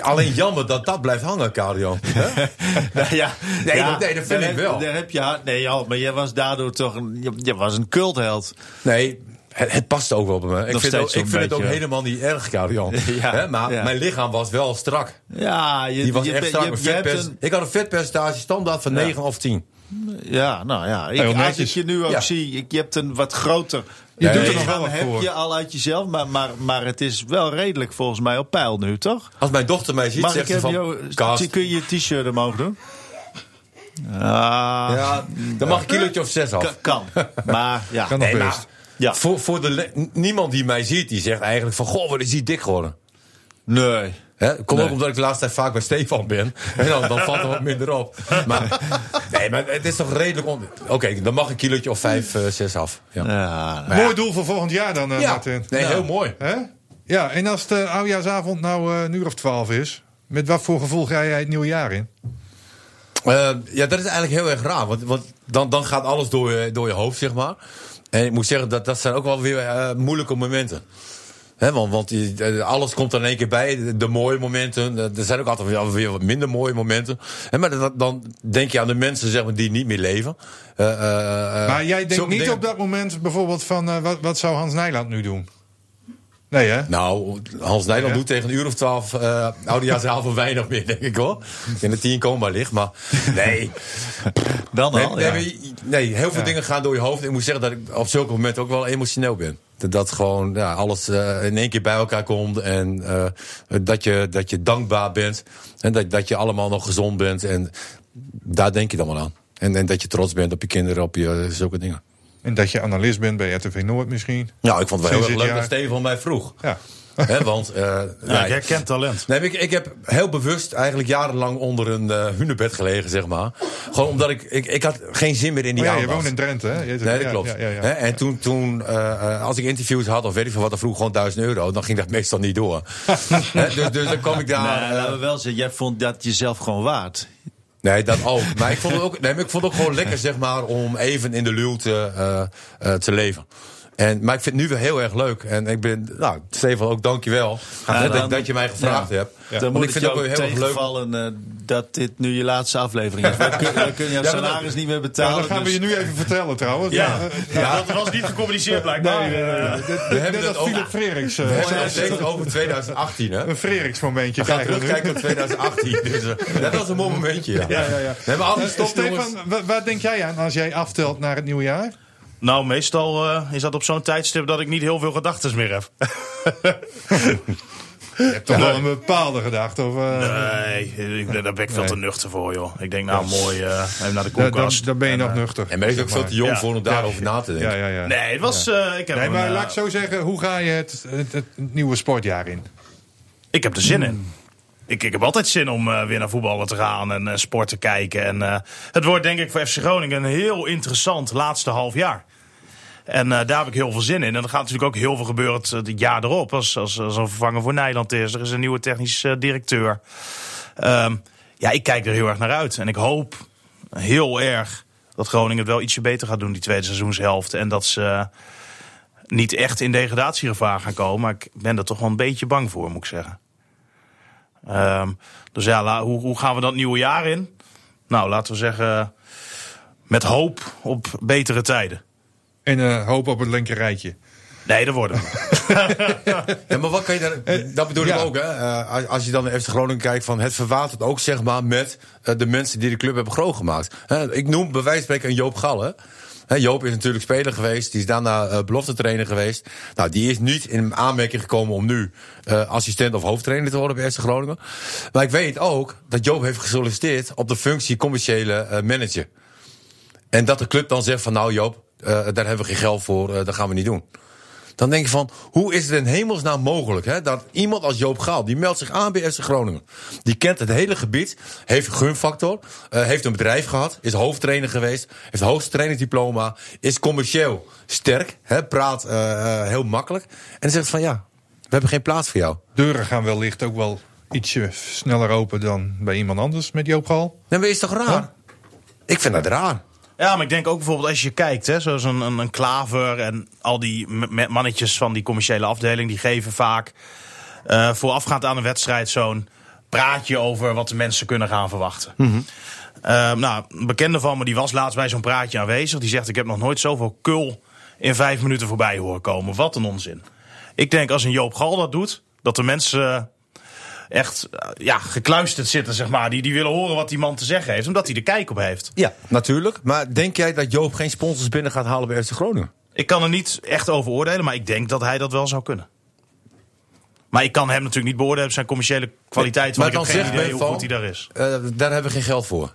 Alleen jammer dat dat blijft hangen, Cardio. Nou ja, Nee, ja, dat- nee, dat vind ik heb- wel. Daar heb je nee, ja, maar jij was daardoor toch een, je, je was een cultheld. Nee, het, het past ook wel bij me. Ik vind, ook, ik vind het ook helemaal niet erg, Cardio. Ja, maar ja. mijn lichaam was wel strak. Ja, je, Die was je, echt strak. je- je een- Ik had een vetpercentage standaard van 9 of 10. Ja, nou ja. Ik, als ik je nu ook Ja. zie, ik, je hebt een wat groter. Je Ja, doet ja, er nog wel wat heb voor. je al uit jezelf, maar, maar, maar het is wel redelijk volgens mij op peil nu, toch? Als mijn dochter mij ziet, Mag zegt ze van... jou, kun je je t-shirt omhoog doen? Ah, ja, dan mag een kilootje of 6 af. kan, kan. Maar ja, Kan nog Nee, best. maar Ja. voor, voor de niemand die mij ziet, die zegt eigenlijk van... Goh, wat is die dik geworden. nee. Hè? Komt Nee. ook omdat ik de laatste tijd vaak bij Stefan ben. En dan, dan valt er wat minder op. Maar, nee, maar het is toch redelijk... on- Oké, dan mag een kilootje of 5, 6 af. Ja, Ja, Mooi doel voor volgend jaar dan, eh, ja. Martin. nee, heel mooi. Hè? Ja, en als de oudjaarsavond nou eh, een uur of twaalf is, met wat voor gevoel ga jij het nieuwe jaar in? Eh, ja, dat is eigenlijk heel erg raar. Want, want dan, dan gaat alles door je, door je hoofd, zeg maar. En ik moet zeggen, dat, dat zijn ook wel weer moeilijke momenten. Hè, want want die, eh, alles komt er in één keer bij. De, de mooie momenten. eh, Er zijn ook altijd weer, weer wat minder mooie momenten. Hè, maar dat, dan denk je aan de mensen zeg maar, die niet meer leven. Eh, eh, eh, Maar jij denkt niet dingen- op dat moment bijvoorbeeld van, wat, wat zou Hans Nijland nu doen? Nee hè? Nou, Hans Nijland doet tegen een uur of twaalf uh, oudejaarsavond weinig meer, denk ik hoor. In de tien komen ligt, maar nee. dan al. nee, ja. nee, heel veel Ja. dingen gaan door je hoofd. Ik moet zeggen dat ik op zulke momenten ook wel emotioneel ben. Dat, dat gewoon ja, alles eh, in één keer bij elkaar komt. En eh, dat, je, dat je dankbaar bent. En dat, dat je allemaal nog gezond bent. En daar denk je dan wel aan. En, en dat je trots bent op je kinderen, op je zulke dingen. En dat je analist bent bij RTV Noord misschien. Nou, ik vond het wel heel erg leuk dat. Steven mij vroeg. Ja. Hè, want eh, Ja, ja, ik herken talent. Nee, ik, ik heb heel bewust eigenlijk jarenlang onder een eh hunebed gelegen, zeg maar. Gewoon omdat ik, ik, ik had geen zin meer in die Oh ja, je woont in Drenthe hè? Je- Nee, dat klopt. Ja, ja, ja. Hè, en toen, toen eh, als ik interviews had of weet ik veel wat, dan vroeg gewoon 1000 euro. Dan ging dat meestal niet door. Hè, dus, dus dan kwam ik daar. Nee, eh, laten we wel zeggen, jij vond dat jezelf gewoon waard. nee, dat ook. Maar ik vond het ook, nee, maar ik vond het ook gewoon lekker, zeg maar, om even in de luwte eh, eh, te leven. En, maar ik vind het nu wel heel erg leuk. En ik ben, nou, Stefan, ook dankjewel Ja, dat, dan- dat je mij gevraagd Ja. hebt. Dan moet ik vind het ook heel erg leuk. eh, dat dit nu je laatste aflevering is. Kunnen, wij kunnen jouw dat- salaris niet meer Ja, betalen. dat gaan we dus- je nu even vertellen trouwens. Ja, Ja, ja. dat was niet gecommuniceerd blijkbaar. Nee, dit- We hebben Net het als ook- Philip Freriks. eh, We hebben het steeds over 2018, hè? Een Freriks momentje We gaan krijgen we nu. terugkijken op 2018. Dus, eh, dat was een mooi momentje, ja. Ja, ja, ja. Eh, stop, jongens. Stefan, wa- waar denk jij aan als jij aftelt naar het nieuwe jaar? Nou, meestal eh, is dat op zo'n tijdstip dat ik niet heel veel gedachten meer heb. Je hebt toch wel een bepaalde gedachte? Of, eh, Nee, ik, daar ben ik veel Nee. te nuchter voor, joh. Ik denk, nou, mooi, eh, even naar de daar, koelkast. dan ben je En, nog nuchter. En ben je ook zeg veel maar. te jong Ja. voor om daarover na te denken. Ja, ja, ja. Nee, het was... eh, ik heb Nee, een, maar laat ik zo zeggen, hoe ga je het, het, het nieuwe sportjaar in? Ik heb er zin Hmm. in. Ik, heb altijd zin om eh, weer naar voetballen te gaan en eh, sport te kijken. En eh, het wordt denk ik voor FC Groningen een heel interessant laatste half jaar. En daar heb ik heel veel zin in. En er gaat natuurlijk ook heel veel gebeuren het, jaar erop. Als, als, als een vervanger voor Nijland is. Er is een nieuwe technisch directeur. Ehm, ja, ik kijk er heel erg naar uit. En ik hoop heel erg dat Groningen het wel ietsje beter gaat doen die tweede seizoenshelft. En dat ze niet echt in degradatiegevaar gaan komen. Maar ik ben er toch wel een beetje bang voor, moet ik zeggen. Ehm, dus ja, la- hoe, hoe gaan we dat nieuwe jaar in? Nou, laten we zeggen met hoop op betere tijden. En eh, hoop op het linker rijtje. Nee, dat worden we. Ja, maar wat kan je daar... Dat bedoel ja. ik ook, hè. Eh, als, als je dan naar FC Groningen kijkt, van het verwatert ook, zeg maar, met eh, de mensen die de club hebben groot gemaakt. Hè, ik noem bij wijze van spreken een Joop Gallen. Joop is natuurlijk speler geweest, die is daarna eh belofte trainer geweest. Nou, die is niet in aanmerking gekomen om nu eh, assistent of hoofdtrainer te worden bij FC Groningen. Maar ik weet ook dat Joop heeft gesolliciteerd op de functie commerciële eh, manager. En dat de club dan zegt van nou Joop, daar hebben we geen geld voor, dat gaan we niet doen. Dan denk je van, hoe is het in hemelsnaam mogelijk hè, dat iemand als Joop Gaal, die meldt zich aan bij FC Groningen. Die kent het hele gebied, heeft gunfactor, eh, heeft een bedrijf gehad, is hoofdtrainer geweest, heeft hoogste trainersdiploma, is commercieel sterk, hè, praat eh, eh, heel makkelijk. En zegt van ja, we hebben geen plaats voor jou. Deuren gaan wellicht ook wel ietsje sneller open dan bij iemand anders met Joop Gal. Nee, maar is toch raar? Ik vind dat raar. Ja, maar ik denk ook bijvoorbeeld als je kijkt, hè, zoals een, een, een Klaver en al die mannetjes van die commerciële afdeling, die geven vaak eh, voorafgaand aan een wedstrijd zo'n praatje over wat de mensen kunnen gaan verwachten. Eh, nou, een bekende van me die was laatst bij zo'n praatje aanwezig. Die zegt: Ik heb nog nooit zoveel kul in vijf minuten voorbij horen komen. Wat een onzin. Ik denk als een Joop Gal dat doet, dat de mensen echt eh, ja, gekluisterd zitten, zeg maar. Die, die willen horen wat die man te zeggen heeft, omdat hij de kijk op heeft. Ja, natuurlijk. Maar denk jij dat Joop geen sponsors binnen gaat halen bij FC Groningen? Ik kan er niet echt over oordelen, maar ik denk dat hij dat wel zou kunnen. Maar ik kan hem natuurlijk niet beoordelen op zijn commerciële kwaliteit. Maar Want ik heb geen idee hoe goed hij daar is. Eh, daar hebben we geen geld voor.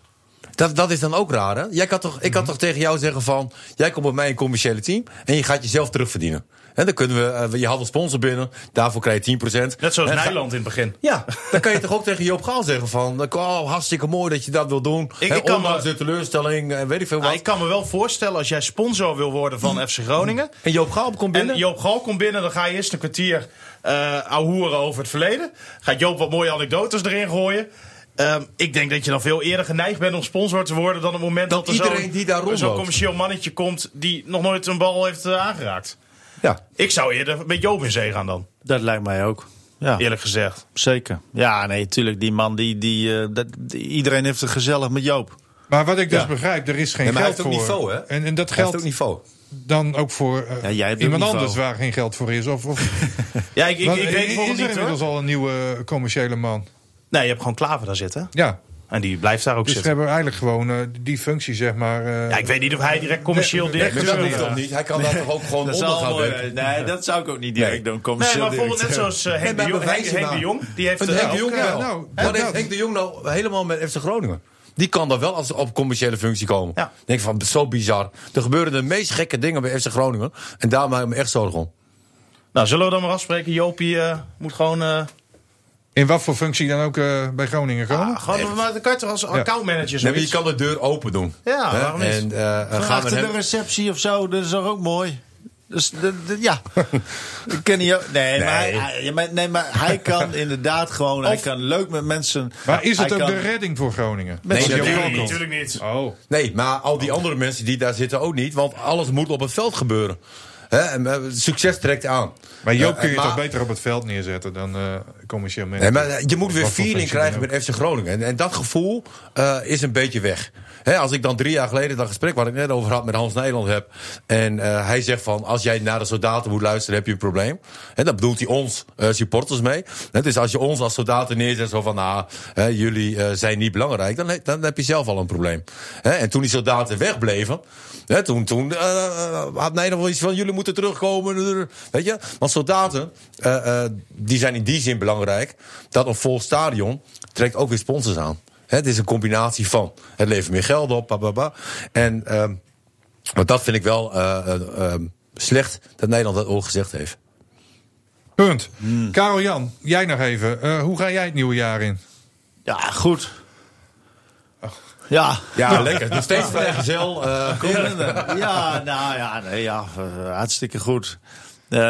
Dat, dat is dan ook raar, hè? Jij kan toch, ik kan toch tegen jou zeggen van... jij komt bij mij een commerciële team... en je gaat jezelf terugverdienen. En dan kunnen we... eh, je haalt een sponsor binnen, daarvoor krijg je 10%. Net zoals En Nijland in het begin. Ja, dan kan je toch ook tegen Joop Gaal zeggen van... oh, hartstikke mooi dat je dat wil doen. Ik- Hè, ik kan ondanks me- de teleurstelling en weet ik veel wat. Nou, ik kan me wel voorstellen als jij sponsor wil worden van FC Groningen. En Joop Gaal komt binnen. En Joop Gal komt binnen, dan ga je eerst een kwartier eh ouwehoeren over het verleden. Gaat Joop wat mooie anekdotes erin gooien. Ehm, ik denk dat je dan veel eerder geneigd bent om sponsor te worden dan op het moment Dan dat er iedereen zo'n die daar zo'n rondloopt. commercieel mannetje komt die nog nooit een bal heeft eh, aangeraakt. Ja. Ik zou eerder met Joop in zee gaan dan, Dat lijkt mij ook. Ja, eerlijk gezegd. zeker. Ja, nee, tuurlijk. Die man, die, die, eh, dat, die- iedereen heeft het gezellig met Joop. Maar wat ik dus Ja. begrijp, er is geen Nee, maar hij geld heeft ook voor. niveau, hè? En, en dat Hij geldt ook niveau. dan ook voor eh, Ja, jij hebt iemand anders waar geen geld voor is. Of, of, Ja, ik, ik, ik is weet er niet inmiddels hoor. al een nieuwe commerciële man? Nee, je hebt gewoon Klaver daar zitten. Ja, En die blijft daar ook dus we zitten. hebben eigenlijk gewoon eh, die functie, zeg maar. eh, Ja, ik weet niet of hij direct commercieel Nee, directeur dat is. hoeft toch niet? Hij kan daar toch ook gewoon Dat onder gaan werken? Nee, dat zou ik ook niet direct Nee. doen. Nee, commercieel maar bijvoorbeeld net zoals eh, Henk, Nee, de Jong, Henk, de nou. Jong. Die heeft Henk de Jong nou, Wat dat- heeft Henk de Jong nou helemaal met FC Groningen? Die kan dan wel als op commerciële functie komen. Ja. Denk van, zo bizar. Er gebeuren de meest gekke dingen bij FC Groningen. En daar maak ik me echt zorgen om. Nou, zullen we dan maar afspreken? Jopie eh, moet gewoon... eh, In wat voor functie dan ook eh, bij Groningen komen? ah, gewoon maar dan kan je toch als accountmanager Nee, maar je kan de deur open doen. Ja, Hè? waarom niet? En eh, gaan we de hem... receptie of zo, dat is toch ook mooi? Dus, de, de- ja. Ik ken niet, nee, Maar hij, ja, nee, maar hij kan inderdaad gewoon, hij kan leuk met mensen. Maar is het ook kan- de redding voor Groningen? Nee, Nee, komt? natuurlijk niet. Oh, Nee, maar al die andere mensen die daar zitten ook niet. Want alles moet op het veld gebeuren. Hè, en, eh, succes trekt aan. Maar Joop kun je maar- toch beter op het veld neerzetten dan eh commercieel Nee, manager. maar je moet weer Wat feeling krijgen met FC Groningen. En, en dat gevoel eh, is een beetje weg. Als ik dan drie jaar geleden dat gesprek waar ik net over had met Hans Nederland heb. En eh, hij zegt van als jij naar de soldaten moet luisteren, heb je een probleem. Hè, dan bedoelt hij ons eh, supporters mee. Hè, dus als je ons als soldaten neerzet, zo van nou, jullie eh, zijn niet belangrijk, dan, dan heb je zelf al een probleem. En toen die soldaten wegbleven, toen, toen eh, had Nederland wel iets van jullie moeten terugkomen. Weet je? Want soldaten, eh, eh, die zijn in die zin belangrijk dat een vol stadion trekt ook weer sponsors aan. Hè, het is een combinatie van. Het levert meer geld op, bababa. En ehm, maar dat vind ik wel eh, eh, ehm, slecht dat Nederland dat ook gezegd heeft. Punt. Hmm. Karel Jan, jij nog even. Eh, hoe ga jij het nieuwe jaar in? Ja, goed. Ja, Ja, lekker. Nog steeds vrijgezel. eh ja, nou ja, nee, ja hartstikke goed. Eh,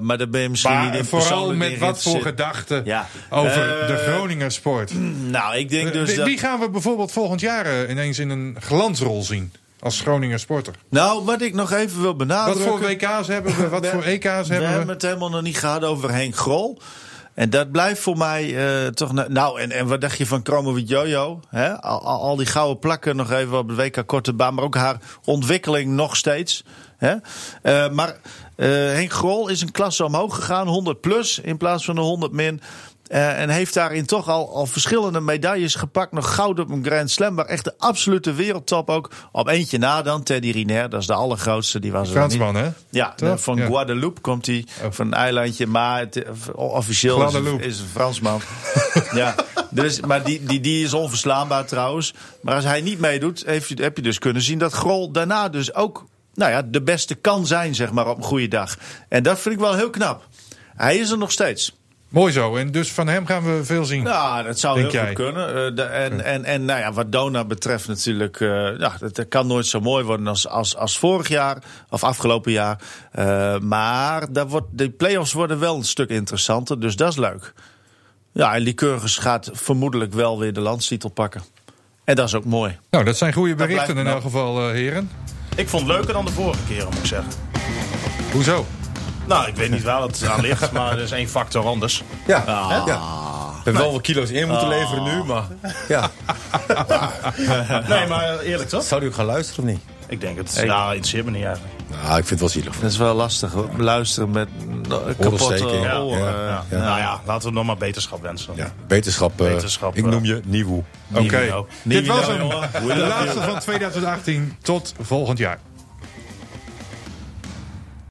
maar daar ben je misschien niet Maar vooral met wat voor gedachten Ja. over Eh, de Groninger sport. Nou, ik denk dus Wie- gaan we bijvoorbeeld volgend jaar eh, ineens in een glansrol zien? Als Groninger sporter. Nou, wat ik nog even wil Wat benadrukken... voor WK's hebben we? Wat voor EK's We hebben hebben we? het helemaal nog niet gehad over Henk Grol. En dat blijft voor mij toch... na- Nou, en, en wat dacht je van Kromovic Jojo? Hè? Al, die gouden plakken nog even op de WK Korte Baan. Maar ook haar ontwikkeling nog steeds. Hè? Maar eh, Henk Grol is een klasse omhoog gegaan. 100 plus in plaats van de 100 min. Eh, en heeft daarin toch al, al verschillende medailles gepakt. Nog goud op een Grand Slam. Maar echt de absolute wereldtop ook. Op eentje na dan. Teddy Riner, dat is de allergrootste. Die was. Fransman, hè? Ja, van Ja. Guadeloupe komt hij. Van een eilandje, maar het, eh, officieel is, is een Fransman. ja, dus, maar die, die, die is onverslaanbaar trouwens. Maar als hij niet meedoet, heeft, heb je dus kunnen zien dat Grol daarna dus ook nou ja, de beste kan zijn, zeg maar, op een goede dag. En dat vind ik wel heel knap. Hij is er nog steeds. Mooi zo. En dus van hem gaan we veel zien. Ja, dat zou heel jij? goed kunnen. Eh, de- en, en, en nou ja, wat Dona betreft natuurlijk... eh ja, dat, dat kan nooit zo mooi worden als, als, als vorig jaar of afgelopen jaar. Eh, maar daar wordt, de play-offs worden wel een stuk interessanter, dus dat is leuk. Ja, en Lycurgus gaat vermoedelijk wel weer de landstitel pakken. En dat is ook mooi. Nou, dat zijn goede Dat berichten in elk geval, eh, heren. Ik vond het leuker dan de vorige keren, moet ik zeggen. Hoezo? Nou, ik weet niet waar het aan ligt, maar er is één factor anders. ja. ja. We hebben wel wat kilo's in moeten leveren nu, maar ja. Nee, maar eerlijk toch? Zou u ook gaan luisteren of niet? Ik denk het. Nou, interesseert me niet eigenlijk. Nou, ik vind het wel zielig. Dat is wel lastig hoor. Luisteren met kapotte oren. Ja. Nou ja, laten we nog maar beterschap wensen. Ja. Wetenschap, eh, ik eh. noem je Nieuwoe. Oké. Dit was hem. De laatste van 2018. Tot volgend jaar.